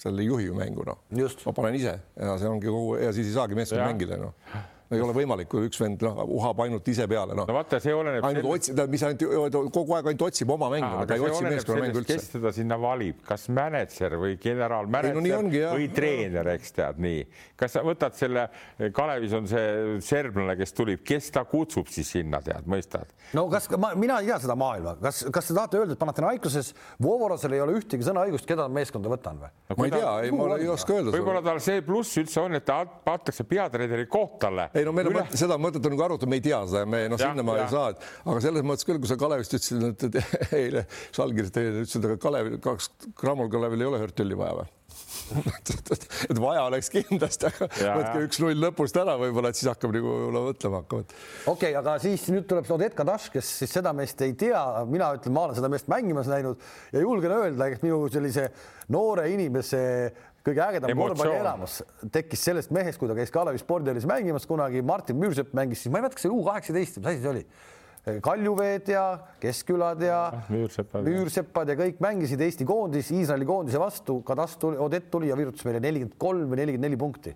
seal ei juhi ju mängu, noh. ma panen ise ja see ongi kogu ja siis ei saagi meeskond mängida, noh ei ole võimalik, kui üks vend noh, uhab ainult ise peale, noh. no vaata, see oleneb. ainult otsib, mis ainult kogu aeg ainult otsib oma mängu, aga ei otsi meeskonna mängu üldse. kes teda sinna valib, kas mänedžer või generaalmänedžer no, või treener, eks tead nii. kas sa võtad selle, Kalevis on see serblane, kes tuleb, kes ta kutsub siis sinna, tead, mõistad? no kas ma, mina ei tea seda maailma, kas, kas te tahate öelda, et Panathinaikoses Vovorosel ei ole ühtegi sõnaõigust, keda meeskonda võtan või no,? ma ei tea, ei, ma ei oska öelda. võib-olla tal see pluss üldse on, et ta antakse peatreeneri koht talle ei no meil on mõte, seda mõtet on nagu arutatud, me ei tea seda, me noh, sinnamaale ei saa, aga selles mõttes küll, kui sa Kalevist ütlesid, et eile Žalgirist eile ütlesid, aga Kalev, kaks Grammol Kalevil ei ole Hörtülli vaja või? et vaja oleks kindlasti, aga võtke üks-null lõpust ära, võib-olla, et siis hakkab nagu mõtlema hakkama. okei okay,, aga siis nüüd tuleb Odett Kadaš, kes siis seda meest ei tea, mina ütlen, ma olen seda meest mängimas näinud ja julgen öelda, et minu sellise noore inimese kõige ägedam korvpallielamus tekkis sellest mehest, kui ta käis Kalevi spordihoolis mängimas kunagi, Martin Müürsepp mängis siis, ma ei mäleta, kas see U kaheksateist, mis asi see oli? Kaljuveed ja Keskkülad ja Müürsepad, Müürsepad ja kõik mängisid Eesti koondis, Iisraeli koondise vastu, Kadas tuli, Odett tuli ja virutas meile nelikümmend kolm või nelikümmend neli punkti.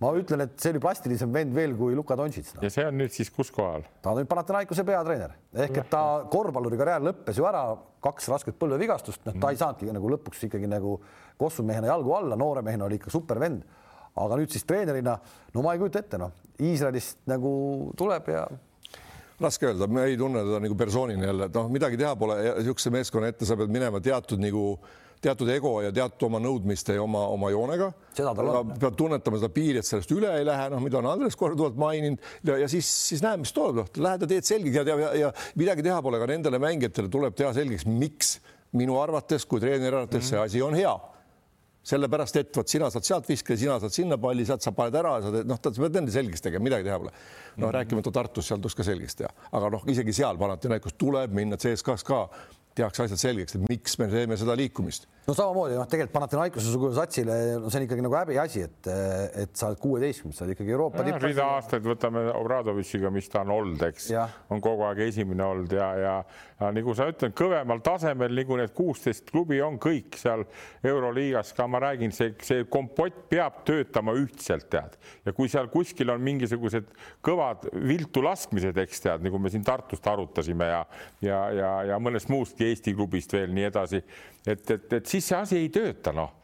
Ma ütlen, et see oli plastilisem vend veel kui Luka Dontšits no.. ja see on nüüd siis kus kohal? ta on nüüd Panathinaikose peatreener. Ehk et ta korvpalluri karjäär lõppes ju ära, kaks rasket põlvevigastust, noh, ta ei saanudki nagu lõpuks ikkagi nagu kossumehena jalgu alla, noore mehena oli ikka super vend. aga nüüd siis treenerina, no ma ei kujuta ette, noh, Iisraelist nagu tuleb ja raske öelda, me ei tunne teda nagu persoonina jälle, et noh, midagi teha pole, niisuguse meeskonna ette sa pead minema teatud nagu teatud ego ja teatud oma nõudmiste ja oma, oma joonega. pead tunnetama seda piiri, et sellest üle ei lähe, noh, mida on Andres korduvalt maininud. Ja, ja siis, siis näeme, mis tuleb, noh, lähed ja teed selgeks. Ja, ja, ja midagi teha pole, ka nendele mängijatele tuleb teha selgeks, miks minu arvates kui treeneri arvates mm -hmm. see asi on hea sellepärast, et vot sina saad sealt viskida, sina saad sinna palli, sealt sa paned ära, sa teed, noh, sa pead enne selgeks tegema, midagi teha pole. noh mm -hmm., rääkimata Tartus, seal tuleks ka selgeks teha, aga noh, isegi seal Panathinaikos tuleb minna CSKA-s ka tehakse asjad selgeks, et miks me teeme seda liikumist no samamoodi noh, tegelikult Panathinaikose sugune satsile, no see on ikkagi nagu häbiasi, et, et sa oled kuueteistkümnes, sa oled ikkagi Euroopa tipp. rida aastaid võtame Obradovitšiga, mis ta on olnud, eks, on kogu aeg esimene olnud ja, ja, ja nagu sa ütled, kõvemal tasemel nagu need kuusteist klubi on kõik seal Euroliigas ka, ma räägin, see, see kompott peab töötama ühtselt, tead, ja kui seal kuskil on mingisugused kõvad viltu laskmised, eks tead, nagu me siin Tartust arutasime ja, ja, ja, ja mõnest muustki Eesti klubist veel nii edasi, et, et, et siis see asi ei tööta, noh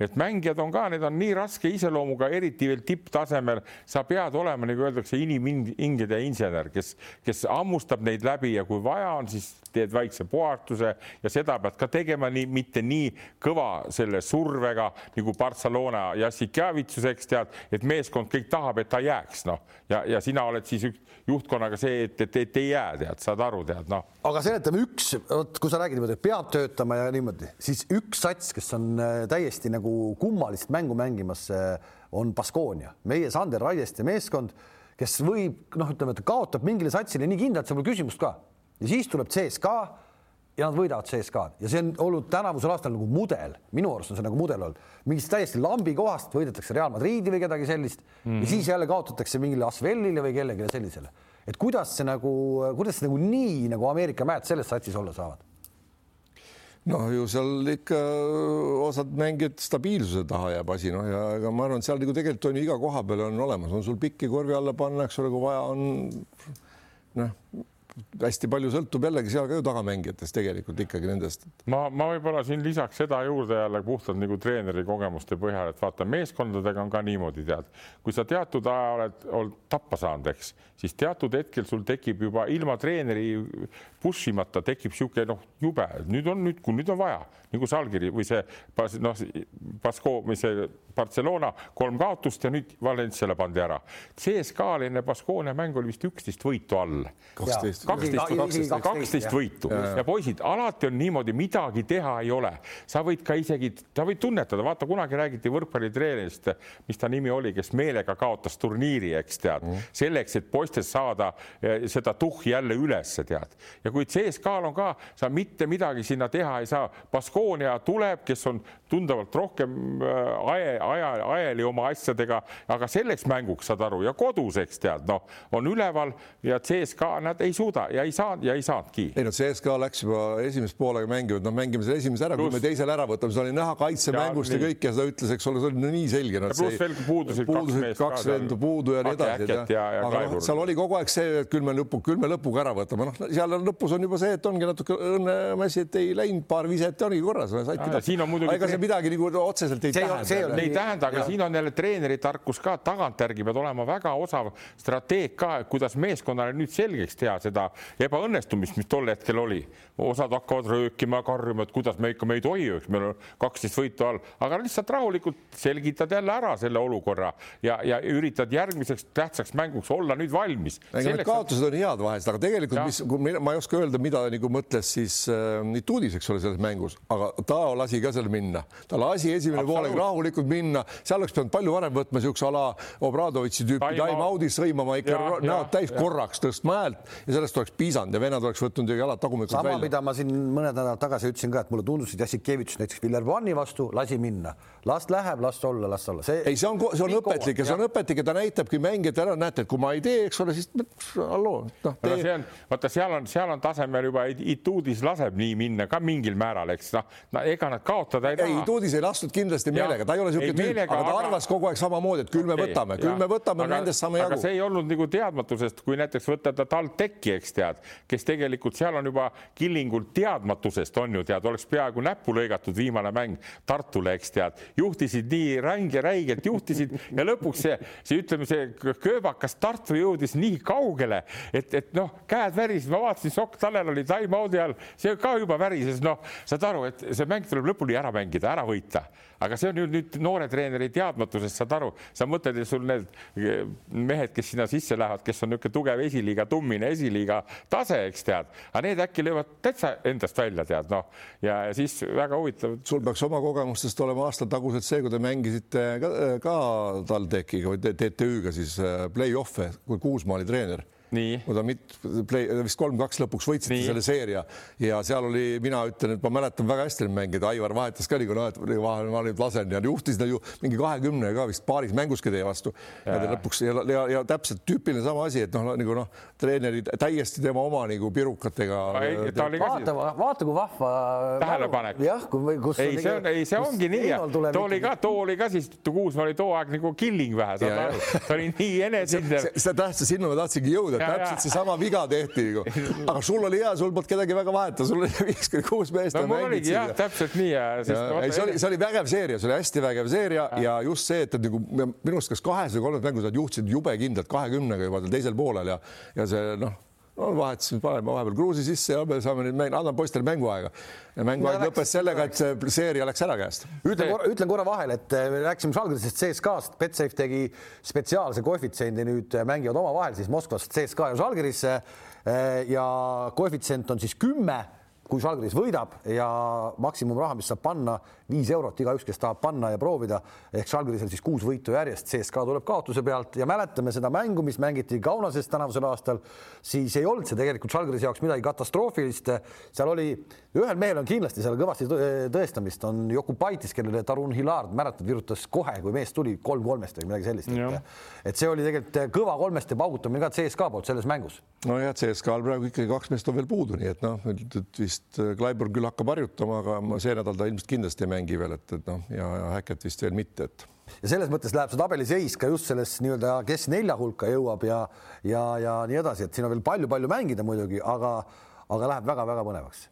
et mängijad on ka, need on nii raske iseloomuga, eriti veel tipptasemel, sa pead olema, nagu öeldakse, inimhingede insener, kes, kes hammustab neid läbi ja kui vaja on, siis teed väikse puhastuse ja seda pead ka tegema nii, mitte nii kõva selle survega nagu Barcelona Jassikjavitsuseks tead, et meeskond kõik tahab, et ta jääks, noh ja, ja sina oled siis juhtkonnaga see, et, et, et ei jää, tead, saad aru, tead, noh. aga seletame üks, vot kui sa räägid niimoodi, peab töötama ja niimoodi, siis üks sats, kes on äh, täiesti nagu kummalist mängu mängimas, on Baskonia, meie Sander Raieste meeskond, kes võib noh, ütleme, et kaotab mingile satsile nii kindlalt, seal pole küsimust ka ja siis tuleb CSKA ja nad võidavad CSKA-d ja see on olnud tänavusel aastal nagu mudel, minu arust on see nagu mudel olnud, mingist täiesti lambi kohast võidetakse Real Madridi või kedagi sellist mm -hmm. ja siis jälle kaotatakse mingile Asvelile või kellelegi sellisele. et kuidas see nagu, kuidas see nagu nii nagu Ameerika mäed selles satsis olla saavad? Noh, ju seal ikka osad mängijad stabiilsuse taha jääb asi, noh ja ega ma arvan, et seal nagu tegelikult on ju iga koha peal on olemas, on sul pikki korvi alla panna, eks ole, kui vaja on. noh hästi palju sõltub jällegi seal ka ju tagamängijatest tegelikult ikkagi nendest. ma, ma võib-olla siin lisaks seda juurde jälle puhtalt nagu treeneri kogemuste põhjal, et vaata, meeskondadega on ka niimoodi, tead, kui sa teatud aja oled, oled tappa saanud, eks, siis teatud hetkel sul tekib juba ilma treeneri push imata tekib niisugune noh, jube, nüüd on nüüd, kui nüüd on vaja nagu see allkiri või see noh, Basko või see Barcelona kolm kaotust ja nüüd Valenciale pandi ära. CSKA-l enne Baskonia mängu oli vist üksteist võitu all. kaksteist, kaksteist võitu. Ja, poisid, alati on niimoodi, midagi teha ei ole, sa võid ka isegi, sa võid tunnetada, vaata kunagi räägiti võrkpallitreenerist, mis ta nimi oli, kes meelega kaotas turniiri, eks tead. Mm., selleks, et poistes saada eh, seda tuhhi jälle ülesse, tead. ja kui CSKA-l on ka, sa mitte midagi sinna teha ei saa, Basko Baskonia tuleb, kes on tunduvalt rohkem äh, ae, aja, ajali oma asjadega, aga selleks mänguks saad aru ja kodus, eks tead, noh, on üleval ja CSKA nad ei suuda ja ei saanud ja ei saanudki. ei no CSKA läks juba esimest poolega mänginud, noh, mängime selle esimese ära, kui me teisele ära võtame, see oli näha kaitsemängust ja, ja kõik ja seda ütles, eks ole, see oli no nii selge no,. pluss veel puudusid, puudusid kaks, kaks vendu puudu ja nii edasi. aga noh, seal oli kogu aeg see, et küll me lõpu, küll me lõpuga ära võtame, noh, seal lõpus on juba see, et ongi natuke õnnemäsi, et ei läinud paar viset ja ongi korras, ega see midagi nagu otseselt ei see tähenda. ei tähenda, aga ja. siin on jälle treeneri tarkus ka, tagantjärgi pead olema väga osav strateeg ka, kuidas meeskonnale nüüd selgeks teha seda ebaõnnestumist, mis tol hetkel oli. osad hakkavad röökima, karjuma, et kuidas me ikka, me ei tohi, eks meil on kaksteist võitu all, aga lihtsalt rahulikult selgitad jälle ära selle olukorra ja, ja üritad järgmiseks tähtsaks mänguks olla nüüd valmis. Need kaotused on head vahest, aga tegelikult, mis, ma ei oska öelda, mida nagu mõtles siis äh, Nituudis, eks ole, selles mängus, aga ta lasi ka seal minna, ta lasi esimene poolek rahulikult minna, seal oleks pidanud palju varem võtma niisuguse ala Obradovitši tüüpi time-out'i sõimama ikka näod täis ja. korraks tõstma häält ja sellest oleks piisanud ja vennad oleks võtnud ju jalad tagumikust välja. sama, mida ma siin mõned nädalad tagasi ütlesin ka, et mulle tundus, et Jassikevitš näiteks Villerbanni vastu lasi minna, las läheb, las olla, las olla. ei, see on, see on õpetlik ja see on õpetlik ja ta näitabki mängijatele ära, näete, et kui ma ei tee, eks ole, siis halloo, noh. see on, vaata, seal on, seal on tasemel juba Ituudis laseb nii minna ka mingil määral, eks noh, no ega nad kaotada ei taha. ei, Tuudis ei lastud kindlasti meelega, ta ei ole niisugune tüüp, aga ta arvas kogu aeg samamoodi, et küll me võtame, küll me võtame, nendest saame jagu. aga see ei olnud nagu teadmatusest, kui näiteks võtta ta TalTechi, eks tead, kes tegelikult seal on juba Killingul teadmatusest on ju tead, oleks peaaegu näppu lõigatud viimane mäng Tartule, eks tead, juhtisid nii ränge, räigelt juhtisid ja lõpuks see, see ütleme, see kööbakas Tartu jõudis nii kaugele, et, et noh, käed värisesid, ma vaatasin, Sokk Tanel oli time-out'i all, see ka juba värises, noh, saad aru, et see mäng tuleb lõpuni ära mängida, ära võita aga see on ju nüüd noore treeneri teadmatusest, saad aru, sa mõtled, et sul need eh, mehed, kes sinna sisse lähevad, kes on niisugune tugev esiliiga, tummine esiliiga tase, eks tead, aga need äkki löövad täitsa endast välja, tead noh, ja siis väga huvitav. sul peaks oma kogemustest olema aastatagused see, kui te mängisite ka, ka TalTechiga või TTÜ-ga siis eh, play-off'e, kui Kuusmaa oli treener kui ta mit-, vist kolm-kaks lõpuks võitsite Nii. selle seeria ja seal oli, mina ütlen, et ma mäletan väga hästi neid mänge, Aivar vahetas ka nagu noh, et vahel ma nüüd lasen ja juhtis ta ju mingi kahekümne ka vist paaris mänguski teie vastu ja, lõpuks ja, ja, ja täpselt tüüpiline sama asi, et noh, nagu noh, treenerid täiesti tema oma nagu pirukatega. vaata, vaata kui vahva. tähelepanek. jah, kui, kus. ei, see on, ei, see ongi nii ja too oli ka, too oli ka siis, Kuusmaa oli too aeg nagu killing vähe, saad aru, ta oli nii enesekindel. seda tähtsa, sinna ma tahtsingi jõuda et täpselt seesama viga tehti nagu. aga sul oli hea, sul polnud kedagi väga vahetada, sul oli viiskümmend kuus meest. no mul oligi jah, täpselt nii ja, ja. ei, see oli, see oli vägev seeria, see oli hästi vägev seeria ja, ja just see, et, et nagu minu arust kas kahes või kolmes mängus nad juhtisid jube kindlalt kahekümnega juba teisel poolel ja, ja see noh no vahetasin, paneme vahepeal kruusi sisse ja me saame nüüd mäng, annan poistele mänguaega. ja mänguaeg lõppes sellega, et see seeria läks ära käest. ütlen korra, ütlen korra vahele, et me rääkisime Žalgirisest CSKA-st, Betsafe tegi spetsiaalse koefitsiendi, nüüd mängivad omavahel siis Moskvas CSKA ja Žalgiris ja koefitsient on siis kümme kui Žalgiris võidab ja maksimumraha, mis saab panna, viis eurot igaüks, kes tahab panna ja proovida, ehk Žalgirisel siis kuus võitu järjest, CSKA tuleb kaotuse pealt ja mäletame seda mängu, mis mängiti Kaunases tänavusel aastal, siis ei olnud see tegelikult Žalgirise jaoks midagi katastroofilist. seal oli, ühel mehel on kindlasti seal kõvasti tõestamist, on Jokubaitis, kellele Tarun Hilard, mäletad, virutas kohe, kui mees tuli kolm kolmest või midagi sellist. Et, et see oli tegelikult kõva kolmeste paugutamine ka CSKA poolt selles mängus. nojah, CSKA-l praegu ikkagi kaks meest on veel puudu, nii et noh, vist Klaiburg küll hakkab harjutama, aga see nädal ta ilmselt kindlasti ei mängi veel, et, et noh, ja, ja Häkket vist veel mitte, et. Ja selles mõttes läheb see tabeliseis ka just selles nii-öelda, kes nelja hulka jõuab ja ja, ja nii edasi, et siin on veel palju-palju mängida muidugi, aga, aga läheb väga-väga põnevaks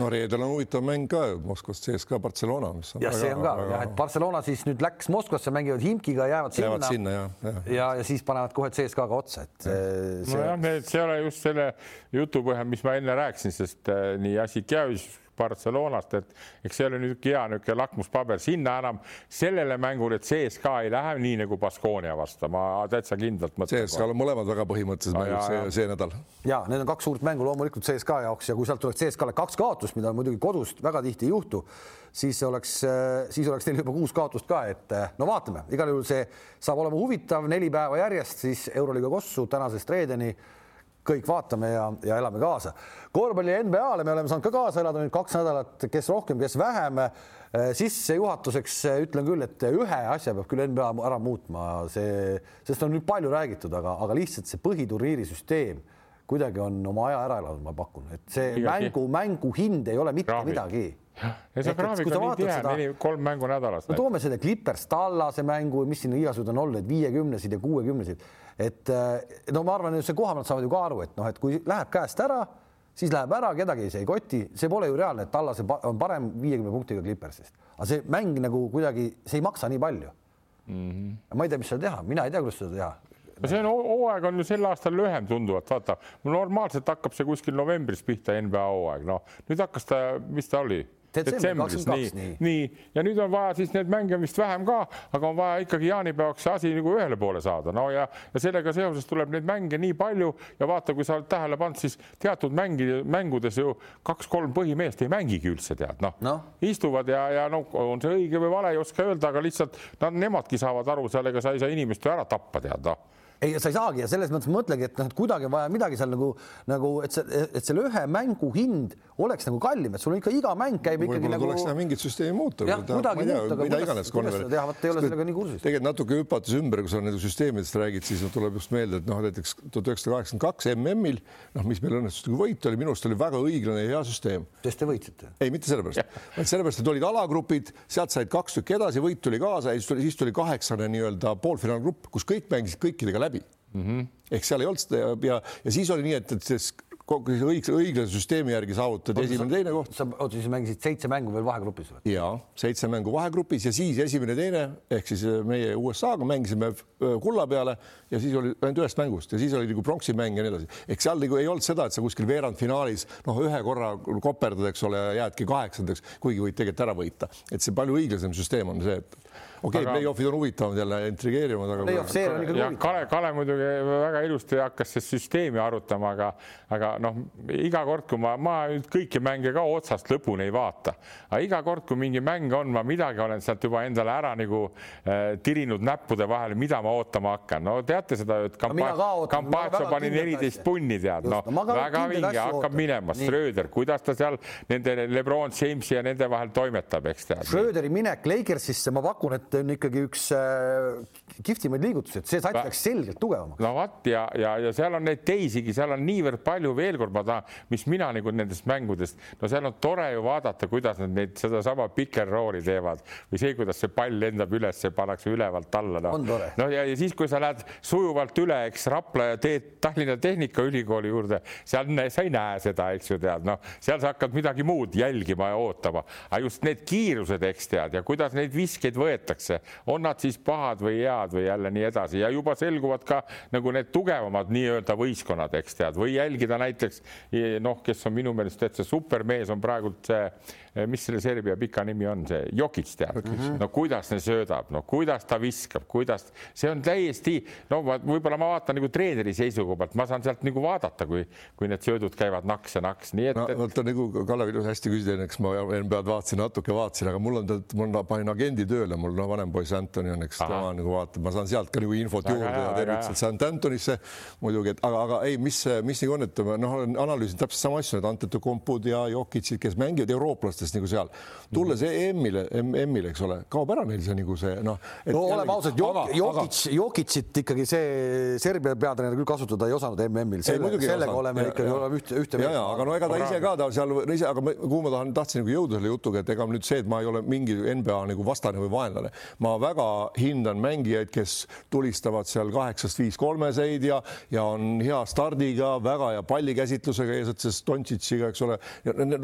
no reedel on huvitav mäng ka Moskvas CSKA Barcelona, mis on. jah, see on ka väga... jah, et Barcelona siis nüüd läks Moskvasse, mängivad Himkiga, jäävad sinna. jäävad sinna ja, ja, ja, ja siis panevad kohe CSKA-ga otsa, et see.... nojah, see ei ole just selle jutu põhjal, mis ma enne rääkisin, sest äh, nii Assikjavitš Barcelonast, et eks see oli nüüd hea niisugune lakmuspaber. Sinna enam sellele mängule, et CSKA ei lähe nii nagu Baskonia vastu, ma täitsa kindlalt mõtlen. CSKA-l on mõlemad väga põhimõttelised mängud see, see nädal. ja need on kaks suurt mängu loomulikult CSKA jaoks ja kui sealt tuleks CSKA-le kaks kaotust, mida muidugi kodust väga tihti ei juhtu, siis oleks, siis oleks neil juba kuus kaotust ka, et no vaatame, igal juhul see saab olema huvitav, neli päeva järjest siis Euroliiga kossu tänasest reedeni kõik vaatame ja, ja elame kaasa. korvpalli NBA-le me oleme saanud ka kaasa elada nüüd kaks nädalat, kes rohkem, kes vähem. sissejuhatuseks ütlen küll, et ühe asja peab küll NBA ära muutma, see, sest on nüüd palju räägitud, aga, aga lihtsalt see põhiturniiri süsteem kuidagi on oma aja ära elanud, ma pakun, et see Igaki. mängu, mängu hind ei ole mitte Kraavi. midagi ja see graafik on nii tihe, neli, kolm mängu nädalas. no toome selle Clippers Tallase mängu, mis siin igasugused on olnud, viiekümnesid ja kuuekümnesid et eh, no ma arvan, et see koha pealt saavad ju ka aru, et noh, et kui läheb käest ära, siis läheb ära, kedagi see ei koti, see pole ju reaalne, et Tallas on parem viiekümne punktiga Clippersist, aga see mäng nagu kuidagi, see ei maksa nii palju mm. -hmm. ma ei tea, mis seal teha, mina ei tea, kuidas seda teha no see on hooaeg on ju sel aastal lühem tunduvalt, vaata normaalselt hakkab see kuskil novembris pihta NBA hooaeg, noh nüüd hakkas ta, mis ta oli detsembris, nii, nii., nii ja nüüd on vaja siis neid mänge vist vähem ka, aga on vaja ikkagi jaanipäevaks see asi nagu ühele poole saada, no ja, ja sellega seoses tuleb neid mänge nii palju ja vaata, kui sa oled tähele pannud, siis teatud mängi, mängudes ju kaks-kolm põhimeest ei mängigi üldse tead noh no. no., istuvad ja, ja no on see õige või vale, ei oska öelda, aga lihtsalt nad, nemadki saavad aru, sellega sa ei saa inimest ju ära tappa tead noh ei, sa ei saagi ja selles mõttes mõtlegi, et noh, et kuidagi vaja midagi seal nagu, nagu et see, et selle ühe mängu hind oleks nagu kallim, et sul on ikka iga mäng käib ikkagi nagu. tuleks näha mingit süsteemi muuta. jah, kuidagi muuta, aga iganes. kuidas seda teha, vot ei ole sellega nii kursis. tegelikult natuke hüpates ümber, kui sa nendest süsteemidest räägid, siis tuleb just meelde, et noh, näiteks tuhat üheksasada kaheksakümmend kaks MM-il, noh, mis meil õnnestus nagu võita oli, minu arust oli väga õiglane ja hea süsteem. sest te võitsite? ei, mitte sellepärast, vaid sellepärast, et olid alagrupid, sealt said kaks tükki edasi, võit tuli kaasa ja siis tuli, siis tuli kaheksane nii-öelda poolfinaalgrupp, kus kõik mängisid kõikidega läbi mm. -hmm. ehk seal ei olnud seda ja, ja, siis oli nii, et, et siis kogu see õigse, õiglase süsteemi järgi saavutad esimene, teine koht. sa, oota, siis mängisid seitse mängu veel vahegrupis või? ja seitse mängu vahegrupis ja siis esimene, teine ehk siis äh, meie USA-ga mängisime äh, kulla peale ja siis oli ainult ühest mängust ja siis oli nagu pronksi mäng ja nii edasi. ehk seal nagu ei olnud seda, et sa kuskil veerandfinaalis noh, ühe korra koperdad, eks ole, jäädki kaheksandaks, kuigi võid tegelikult ära võita, et see palju õiglasem süsteem on see, et okei okay, aga..., play-off'id on huvitavad jälle, intrigeerivad, aga. Play-off seer on ikka huvitav. Kale, Kale muidugi väga ilusti hakkas seda süsteemi arutama, aga, aga noh, iga kord, kui ma, ma nüüd kõiki mänge ka otsast lõpuni ei vaata, aga iga kord, kui mingi mäng on, ma midagi olen sealt juba endale ära nagu äh, tirinud näppude vahele, mida ma ootama hakkan. no teate seda, et kampaatsa pani neliteist punni, tead, noh no, väga vinge, hakkab minema. Schröder, kuidas ta seal nende Lebron Jamesi ja nende vahel toimetab, eks tead. Schröderi minek Lakersisse, ma pakun, et on ikkagi üks äh, kihvtimaid liigutusi, et see sats läks selgelt tugevamaks. no vot ja, ja, ja seal on neid teisigi, seal on niivõrd palju, veel kord ma tahan, mis mina nagu nendest mängudest, no seal on tore ju vaadata, kuidas nad neid sedasama pick and roll'i teevad või see, kuidas see pall lendab üles, pannakse ülevalt alla no.. no ja, ja siis, kui sa lähed sujuvalt üle, eks Rapla ja teed Tallinna Tehnikaülikooli juurde, seal sa ei näe seda, eks ju tead, noh, seal sa hakkad midagi muud jälgima ja ootama, aga just need kiirused, eks tead ja kuidas neid viskeid võetakse, on nad siis pahad või head või jälle nii edasi ja juba selguvad ka nagu need tugevamad nii-öelda võistkonnad, eks tead, või jälgida näiteks noh, kes on minu meelest täitsa supermees, on praegult see mis selle Serbia pika nimi on, see Jokic tead mm, -hmm. no kuidas ta söödab, no kuidas ta viskab, kuidas, see on täiesti, no võib-olla ma vaatan nagu treeneri seisukoha pealt, ma saan sealt nagu vaadata, kui, kui need söödud käivad naks ja naks, nii et no,. vaata nagu Kalev ilus hästi küsis, eks ma NBA-d vaatasin, natuke vaatasin, aga mul on, mul panin agendi tööle, mul no vanem poiss Antoni on, eks tema nagu vaatab, ma saan sealt ka nagu infot juurde ja tervitused St Antonisse muidugi, et aga, aga ei, mis, mis nagu on, et noh, olen analüüsinud täpselt sama asju, need Antetokompud ja Jokicid, kes mängivad eurooplastest nagu seal. Tulles EM-ile, EM-ile, eks ole, kaob ära neil see nagu see noh. no oleme ausad, Jokic, Jokicit ikkagi see Serbia peatreener küll kasutada ei osanud MM-il, sellega, sellega oleme ja, ikkagi oleme ühte, ühte. ja, ja aga no ega ta ise ka ta seal ise, aga kuhu ma tahan, tahtsin nagu jõuda selle jutuga, et ega nüüd see, et ma ei ole mingi NBA nagu vastane või vaenlane, ma väga hindan mängijaid, kes tulistavad seal kaheksast viis kolmeseid ja, ja on hea stardiga, väga hea pallikäsitlusega eesotsas Dontšitšiga, eks ole,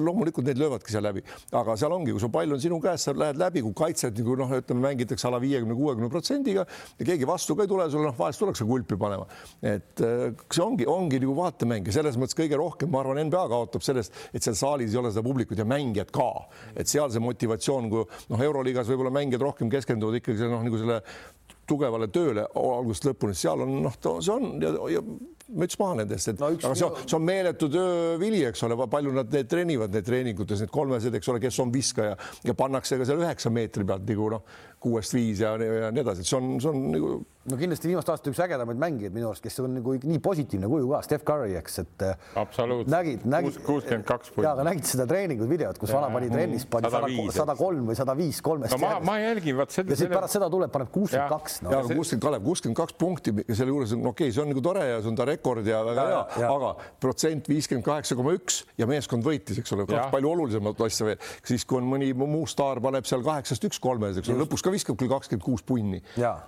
loomulikult need löövadki seal läbi aga seal ongi, kui su pall on sinu käes, sa lähed läbi, kui kaitsed nagu noh, ütleme, mängitakse ala viiekümne, kuuekümne protsendiga ja keegi vastu ka ei tule, sulle noh, vahest tullakse kulpi panema. et äh, see ongi, ongi nagu vaatemäng ja selles mõttes kõige rohkem, ma arvan, NBA kaotab sellest, et seal saalis ei ole seda publikut ja mängijad ka, et seal see motivatsioon, kui noh, euroliigas võib-olla mängijad rohkem keskenduvad ikkagi noh, nagu selle tugevale tööle algusest lõpuni, seal on noh, see on ja, ja müts maha nendest, et no, üks, aga see on, see on meeletu töövili, eks ole, palju nad need treenivad, need treeningutes, need kolmesed, eks ole, kes on viskaja ja pannakse ka seal üheksa meetri pealt nagu noh, kuuest viis ja, ja nii edasi, et see on, see on nagu no kindlasti viimaste aastate üks ägedamaid mängijaid minu arust, kes on nagu nii positiivne kuju ka, Steph Curry, eks, et äh, absoluutselt nägid, nägid, kuuskümmend kaks ja, aga nägid seda treeningut, videot, kus vana pani trennis, pani sada kolm või sada viis kolmest. no ma, ma jälgin, vaat seda. ja siis pärast seda tuleb, paneb kuuskümmend kaks. ja, aga kuuskümmend, Kalev, kuuskümmend kaks punkti ja selle juures on okei okay,, see on nagu tore ja see on ta rekord ja väga hea, aga protsent viiskümmend kaheksa koma üks ja meeskond võitis, eks ole, kaks palju olulisemat asja veel. siis kui on mõni muu staar paneb seal kaheksast üks kolmes, eks ole, lõpuks ka viskab küll kakskümmend kuus punni,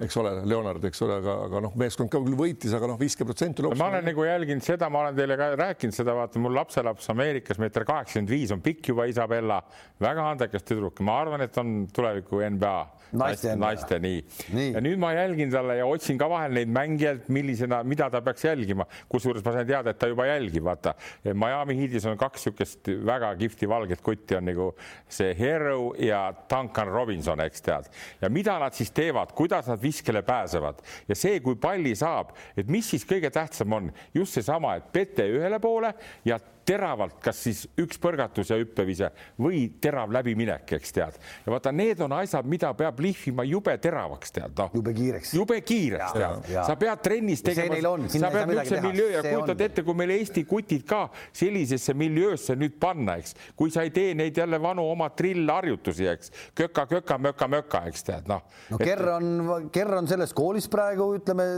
eks ole, Leonard, eks ole, aga, aga noh, meeskond ka küll võitis, aga noh, viiskümmend protsenti. ma olen nagu jälginud seda, ma olen teile ka rääkinud seda, vaata mul lapselaps Ameerikas meeter kaheksakümmend viis on pikk juba Isabella, väga andekas tüdruk, ma arvan, et on tuleviku NBA naiste, naiste, nii. nii.. ja nüüd ma jälgin talle ja otsin ka vahel neid mängijaid, millisena, mida ta peaks jälgima, kusjuures ma sain teada, et ta juba jälgib, vaata. Miami Heatis on kaks niisugust väga kihvti valget kutti on nagu see Hero ja Duncan Robinson, eks tead. ja mida nad siis teevad, kuidas nad viskele pääsevad ja see, kui palli saab, et mis siis kõige tähtsam on, just seesama, et pete ühele poole ja teravalt, kas siis üks põrgatus ja hüppevise või terav läbiminek, eks tead. ja vaata, need on asjad, mida peab lihvima jube teravaks, tead noh. jube kiireks. jube kiireks, tead. sa pead trennis tegema, sa pead niisuguse miljöö ja kujutad ette, kui meil Eesti kutid ka sellisesse miljöösse nüüd panna, eks, kui sa ei tee neid jälle vanu oma trillharjutusi, eks, köka, köka, möka, möka, eks tead, noh. no Kerr on, Kerr on selles koolis praegu ütleme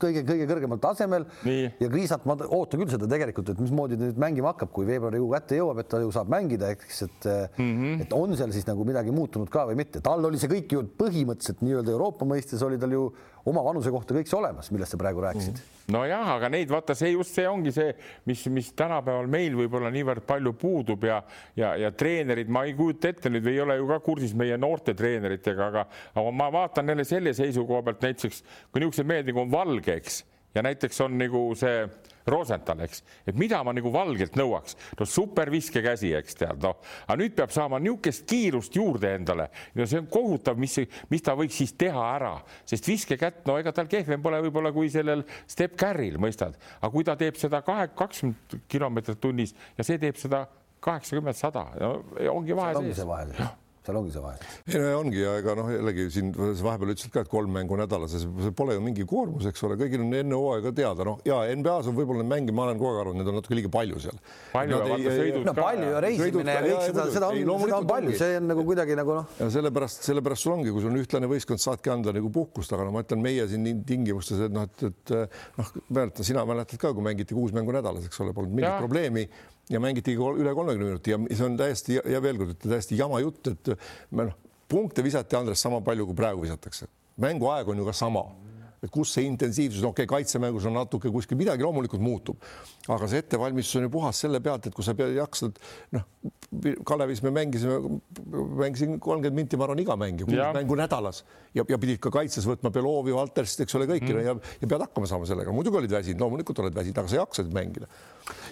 kõige-kõige kõrgemal tasemel Nii. ja Kriisat ma ootan küll seda tegelikult, et mismoodi ta nüüd mängima mängima hakkab, kui veebruarikuu kätte jõuab, et ta ju saab mängida, eks, et mm -hmm. et on seal siis nagu midagi muutunud ka või mitte, tal oli see kõik ju põhimõtteliselt nii-öelda Euroopa mõistes oli tal ju oma vanuse kohta kõik see olemas, millest sa praegu rääkisid mm. -hmm. nojah, aga neid vaata, see just see ongi see, mis, mis tänapäeval meil võib-olla niivõrd palju puudub ja, ja, ja treenerid, ma ei kujuta ette nüüd ei ole ju ka kursis meie noorte treeneritega, aga, aga ma vaatan jälle selle seisukoha pealt näiteks, kui niisugused mehed nagu on Valge, eks ja näiteks on nagu see Rosenthal, eks, et mida ma nagu valgelt nõuaks, no super viskekäsi, eks tead, noh, aga nüüd peab saama niisugust kiirust juurde endale. no see on kohutav, mis, mis ta võiks siis teha ära, sest viskekätt, no ega tal kehvem pole võib-olla kui sellel Step Carril, mõistad, aga kui ta teeb seda kahe, kakskümmend kilomeetrit tunnis ja see teeb seda kaheksakümmend, sada, no ongi vahe sees seal ongi see vahe. ei no ongi ja ega noh, jällegi siin vahepeal ütlesid ka, et kolm mängu nädalas, see pole ju mingi koormus, eks ole, kõigil on enne hooaega teada, noh ja NBA-s on võib-olla neid mänge, ma olen kogu aeg arvanud, neid on natuke liiga palju seal. palju, vaata sõidud no, ka. palju ja reisimine ja kõik seda, seda on, seda on palju, see on nagu kuidagi nagu noh. ja sellepärast, sellepärast sul ongi, kui sul on ühtlane võistkond, saadki anda nagu puhkust, aga no ma ütlen, meie siin tingimustes, et noh, et, et noh, mäletan, sina mäletad ka, kui mängiti kuus mängu nädalas, eks ole, polnud mingit probleemi ja mängiti üle kolmekümne minuti ja see on täiesti ja veel kord ütlen täiesti jama jutt, et me noh, punkte visati Andres sama palju, kui praegu visatakse. mänguaeg on ju ka sama et kus see intensiivsus, okei okay,, kaitsemängus on natuke kuskil midagi loomulikult muutub, aga see ettevalmistus on ju puhas selle pealt, et kui sa pead, jaksad, noh, Kalevis me mängisime, mängisin kolmkümmend minti, ma arvan, iga mäng ja mängu nädalas ja, ja pidid ka kaitses võtma Belovi, Valterist, eks ole, kõiki mm. ja, ja pead hakkama saama sellega, muidugi olid väsinud, loomulikult oled väsinud, aga sa jaksasid mängida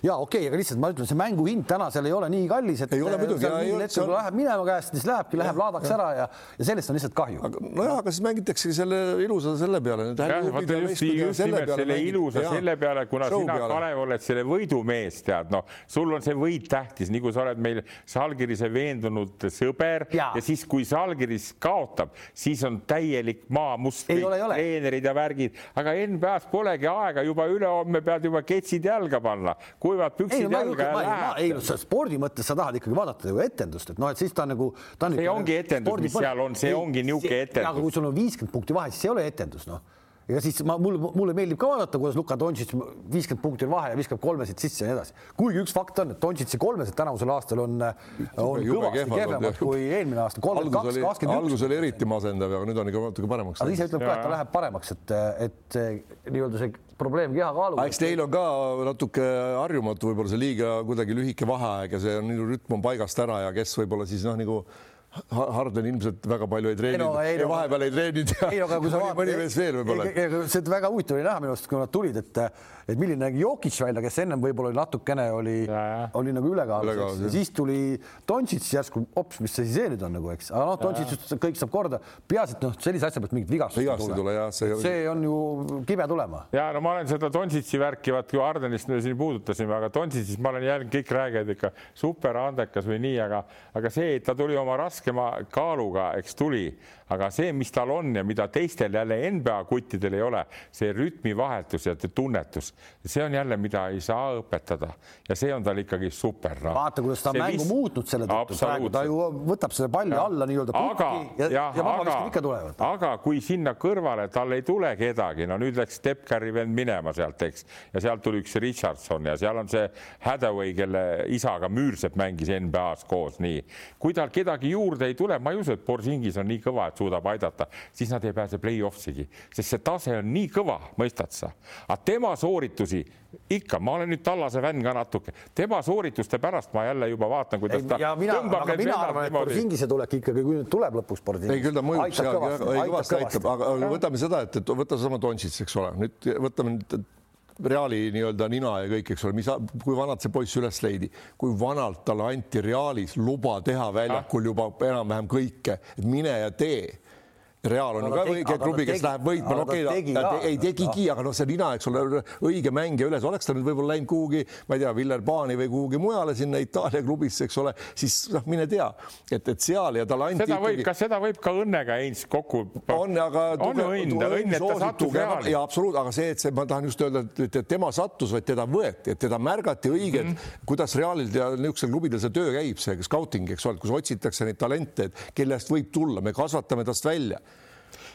ja okei okay,, aga lihtsalt ma ütlen, see mängu hind täna seal ei ole nii kallis, et ei ole muidugi, on... läheb minema käest, siis lähebki, läheb laadaks ja. ära ja, ja sellest on lihtsalt kahju. nojah, aga siis mängitaksegi selle ilusa selle peale. Vaata just, just nimelt selle ilusa selle peale, kuna Show sina, Kalev, oled selle võidumees, tead, noh, sul on see võit tähtis, nii kui sa oled meil Salgirise veendunud sõber ja, ja siis, kui Salgiris kaotab, siis on täielik maamust, treenerid ja värgid, aga NBA-s polegi aega, juba ülehomme pead juba ketsid jalga panna kuivad püksid ei, jalga ja läheb. ei, sa spordi mõttes sa tahad ikkagi vaadata nagu etendust, et noh, et siis ta nagu. see ongi etendus, mis seal on, see ongi niisugune etendus. aga kui sul on viiskümmend punkti vahe, siis see ei ole etendus, noh ega siis ma, mul, mulle meeldib ka vaadata, kuidas Luka Dontšits viiskümmend punkti on vahe ja viskab kolmesid sisse ja nii edasi. kuigi üks fakt on, et Dontšitsi kolmesed tänavusel aastal on, on kõvasti kehvemad kui eelmine aasta. algus oli eriti masendav, aga nüüd on ikka natuke paremaks. aga ise ütleb ka, et ta läheb paremaks, et, et nii-öelda see probleem kehakaaluga. eks teil on ka natuke harjumatu võib-olla see liiga kuidagi lühike vaheaeg ja see on rütm on paigast ära ja kes võib-olla siis noh, nagu Harden ilmselt väga palju ei treeninud. No, ei, no, vahepeal ei treeninud ja ei, no, mõni, vaat... mõni mees veel võib-olla. see väga huvitav oli näha minu arust, kui nad tulid, et, et milline nägi Jokic välja, kes ennem võib-olla natukene oli, oli nagu ülekaalus ja siis tuli Dontšits järsku, hops, mis see siis see nüüd on nagu, eks, aga noh, Dontšits ütles, et kõik saab korda, peaasi, et noh, sellise asja pealt mingit vigastust ei tule, tule. See, see on ju kibe tulema. ja no ma olen seda Dontšitsi värki, vaat kui Hardenist me siin puudutasime, aga Dontšitsis ma olen jälginud, kõik räägivad ikka super andekas või nii, aga, aga see, et ta tuli oma raske raskema kaaluga, eks tuli, aga see, mis tal on ja mida teistel jälle NBA kuttidel ei ole, see rütmivahetus ja tunnetus, see on jälle, mida ei saa õpetada ja see on tal ikkagi super no.. vaata, kuidas ta on mängu vist... muutnud selle tõttu, praegu ta ju võtab selle palli ja. alla nii-öelda pukki ja, ja, ja vabavisked ikka tulevad. aga kui sinna kõrvale tal ei tule kedagi, no nüüd läks Step Curry vend minema sealt, eks, ja sealt tuli üks Richardson ja seal on see Hadaway, kelle isaga Müürsepp mängis NBA-s koos, nii. kui tal kedagi juurde ei tule, ma ei usu, et Borsingis on nii kõva, et suudab aidata, siis nad ei pääse play-off'igi, sest see tase on nii kõva, mõistad sa. aga tema sooritusi ikka, ma olen nüüd Tallase fänn ka natuke, tema soorituste pärast ma jälle juba vaatan, kuidas ta. ja mina, aga mina arvan, et Borsingise tulek ikkagi, kui nüüd tuleb lõpuks Borsingis. ei, küll ta mõjub seal, kõvasti aitab, aga võtame seda, et, et võta seesama Dončits, eks ole, nüüd võtame nüüd Reali nii-öelda nina ja kõik, eks ole, mis, kui vanalt see poiss üles leidi, kui vanalt talle anti Realis luba teha väljakul juba enam-vähem kõike, et mine ja tee Real on ju ka õige klubi, kes läheb võitma, no okei okay,, ta ei tegigi, aga noh, see nina, eks ole, õige mängija üles, oleks ta nüüd võib-olla läinud kuhugi, ma ei tea, Villerbaani või kuhugi mujale sinna Itaalia klubisse, eks ole, siis noh, mine tea, et, et seal ja talle anti. seda võib ikkagi..., kas seda võib ka õnnega Heinz kokku? on, aga on õnn, õnn, et ta sattus Reali. ja absoluut, aga see, et see, ma tahan just öelda, et tema sattus, vaid teda võeti, et teda märgati õigelt mm, -hmm. kuidas Realil ja niisugusel klubidel see töö käib, see scouting, eks ole, kus otsitakse neid talente, kelle eest võib tulla, me kasvatame tast välja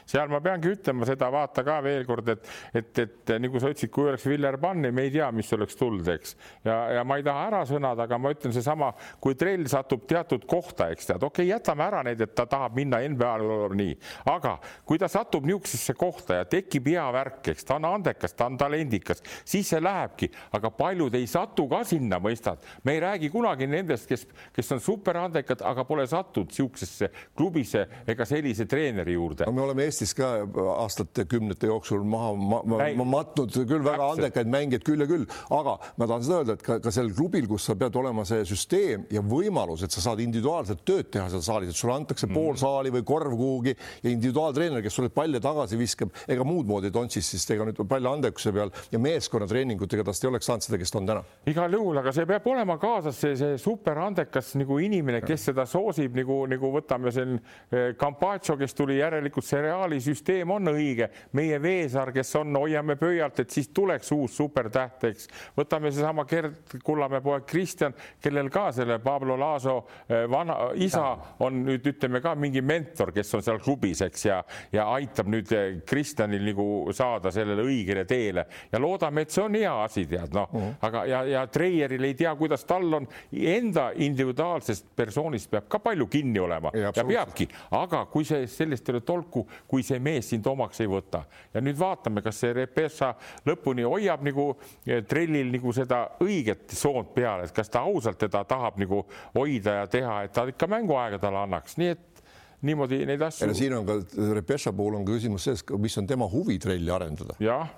seal ma peangi ütlema seda, vaata ka veel kord, et, et, et nagu sa ütlesid, kui oleks Villerbanni, me ei tea, mis oleks tulnud, eks. ja, ja ma ei taha ära sõnada, aga ma ütlen seesama, kui trell satub teatud kohta, eks tead, okei okay,, jätame ära need, et ta tahab minna NBA-le nii, aga kui ta satub niisugusesse kohta ja tekib hea värk, eks ta on andekas, ta on talendikas, siis see lähebki, aga paljud ei satu ka sinna, mõistad. me ei räägi kunagi nendest, kes, kes on superandekad, aga pole sattunud niisugusesse klubisse ega sellise treeneri juurde no,. me oleme Eestis ka aastate-kümnete jooksul maha ma, ma, ma matnud küll väga andekaid mängijaid küll ja küll, aga ma tahan seda öelda, et ka, ka sellel klubil, kus sa pead olema see süsteem ja võimalus, et sa saad individuaalselt tööd teha seal saalis, et sulle antakse mm. pool saali või korv kuhugi ja individuaaltreener, kes sulle palle tagasi viskab, ega muud moodi Tontsis siis ega nüüd palli andekuse peal ja meeskonnatreeningutega tast ei oleks saanud seda, kes ta on täna. igal juhul, aga see peab olema kaasas see, see superandekas nagu inimene, kes seda soosib nagu, nagu võtame siin eh, Campaccio, kes tuli järelikult see Reali süsteem on õige, meie Veesaar, kes on, hoiame pöialt, et siis tuleks uus supertäht, eks. võtame seesama Gerd Kullamäe poeg Kristjan, kellel ka selle Pablo Laaso eh, vana isa on nüüd ütleme ka mingi mentor, kes on seal klubis, eks ja, ja aitab nüüd eh, Kristjanil nagu saada sellele õigele teele. Ja loodame, et see on hea asi, tead noh. Mm, -hmm. aga ja, ja Treieril ei tea, kuidas tal on, enda individuaalsest persoonist peab ka palju kinni olema. Ja, ja peabki, aga kui see sellest ei ole tolku, kui see mees sind omaks ei võta ja nüüd vaatame, kas see Repessa lõpuni hoiab nagu eh, trellil nagu seda õiget soont peal, et kas ta ausalt teda tahab nagu hoida ja teha, et ta ikka mänguaega talle annaks, nii et niimoodi neid asju. siin on ka Repessa puhul on küsimus selles, mis on tema huvi trelli arendada. jah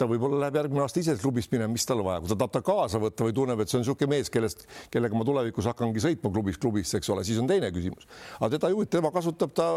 ta võib-olla läheb järgmine aasta ise klubist minema, mis tal vaja, kui ta tahab ta kaasa võtta või tunneb, et see on niisugune mees, kellest, kellega ma tulevikus hakkangi sõitma klubist klubisse, eks ole, siis on teine küsimus. aga teda huvita, tema kasutab ta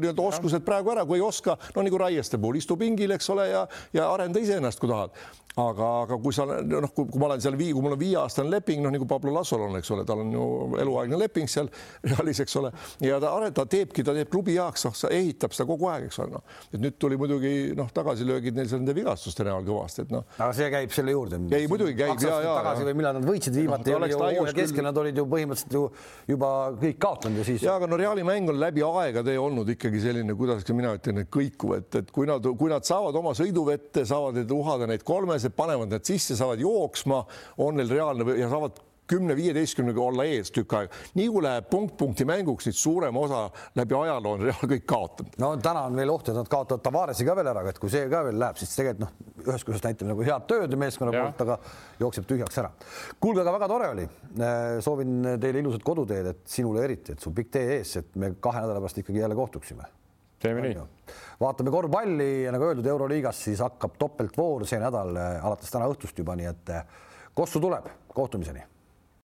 nii-öelda oskused praegu ära, kui ei oska, no nagu Raieste puhul, istu pingil, eks ole, ja, ja arenda iseennast, kui tahad. Aga, aga kui sa noh, kui ma olen seal vii, kui mul on viieaastane leping, noh nagu Pablo Lassol on, eks ole, tal on ju eluaegne leping seal Realis, eks ole, ja ta, ta teebki, ta teeb klubi heaks, noh, ehitab seda kogu aeg, eks ole, noh, et nüüd tuli muidugi noh, tagasilöögid neil seal nende vigastuste näol kõvasti, et noh. aga see käib selle juurde. ei, muidugi käib ja, ja. tagasi või millal nad võitsid viimati no,, hooaja keskel nad olid ju põhimõtteliselt ju juba kõik kaotanud ja siis. ja aga no Reali mäng on läbi aegade olnud ikkagi selline, kuidas mina ütlen, kõikuv, et, et kui nad, kui nad saavad oma sõiduvette, saavad need uhada neid kolmes inimesed panevad need sisse, saavad jooksma, on neil reaalne ja saavad kümne-viieteistkümnega olla ees tükk aega. nii kui läheb punkt punkti mänguks, siis suurem osa läbi ajaloo on Real kõik kaotanud. no täna on veel oht, et nad kaotavad Tavaresi ka veel ära, et kui see ka veel läheb, siis tegelikult noh, ühest küljest näitab nagu head tööd meeskonna poolt, aga jookseb tühjaks ära. kuulge, aga väga tore oli. Äh, soovin teile ilusat koduteed, et sinule eriti, et sul pikk tee ees, et me kahe nädala pärast ikkagi jälle kohtuksime. teeme nii vaatame korvpalli ja nagu öeldud, Euroliigas siis hakkab topeltvoor see nädal alates täna õhtust juba, nii et Kossu tuleb, kohtumiseni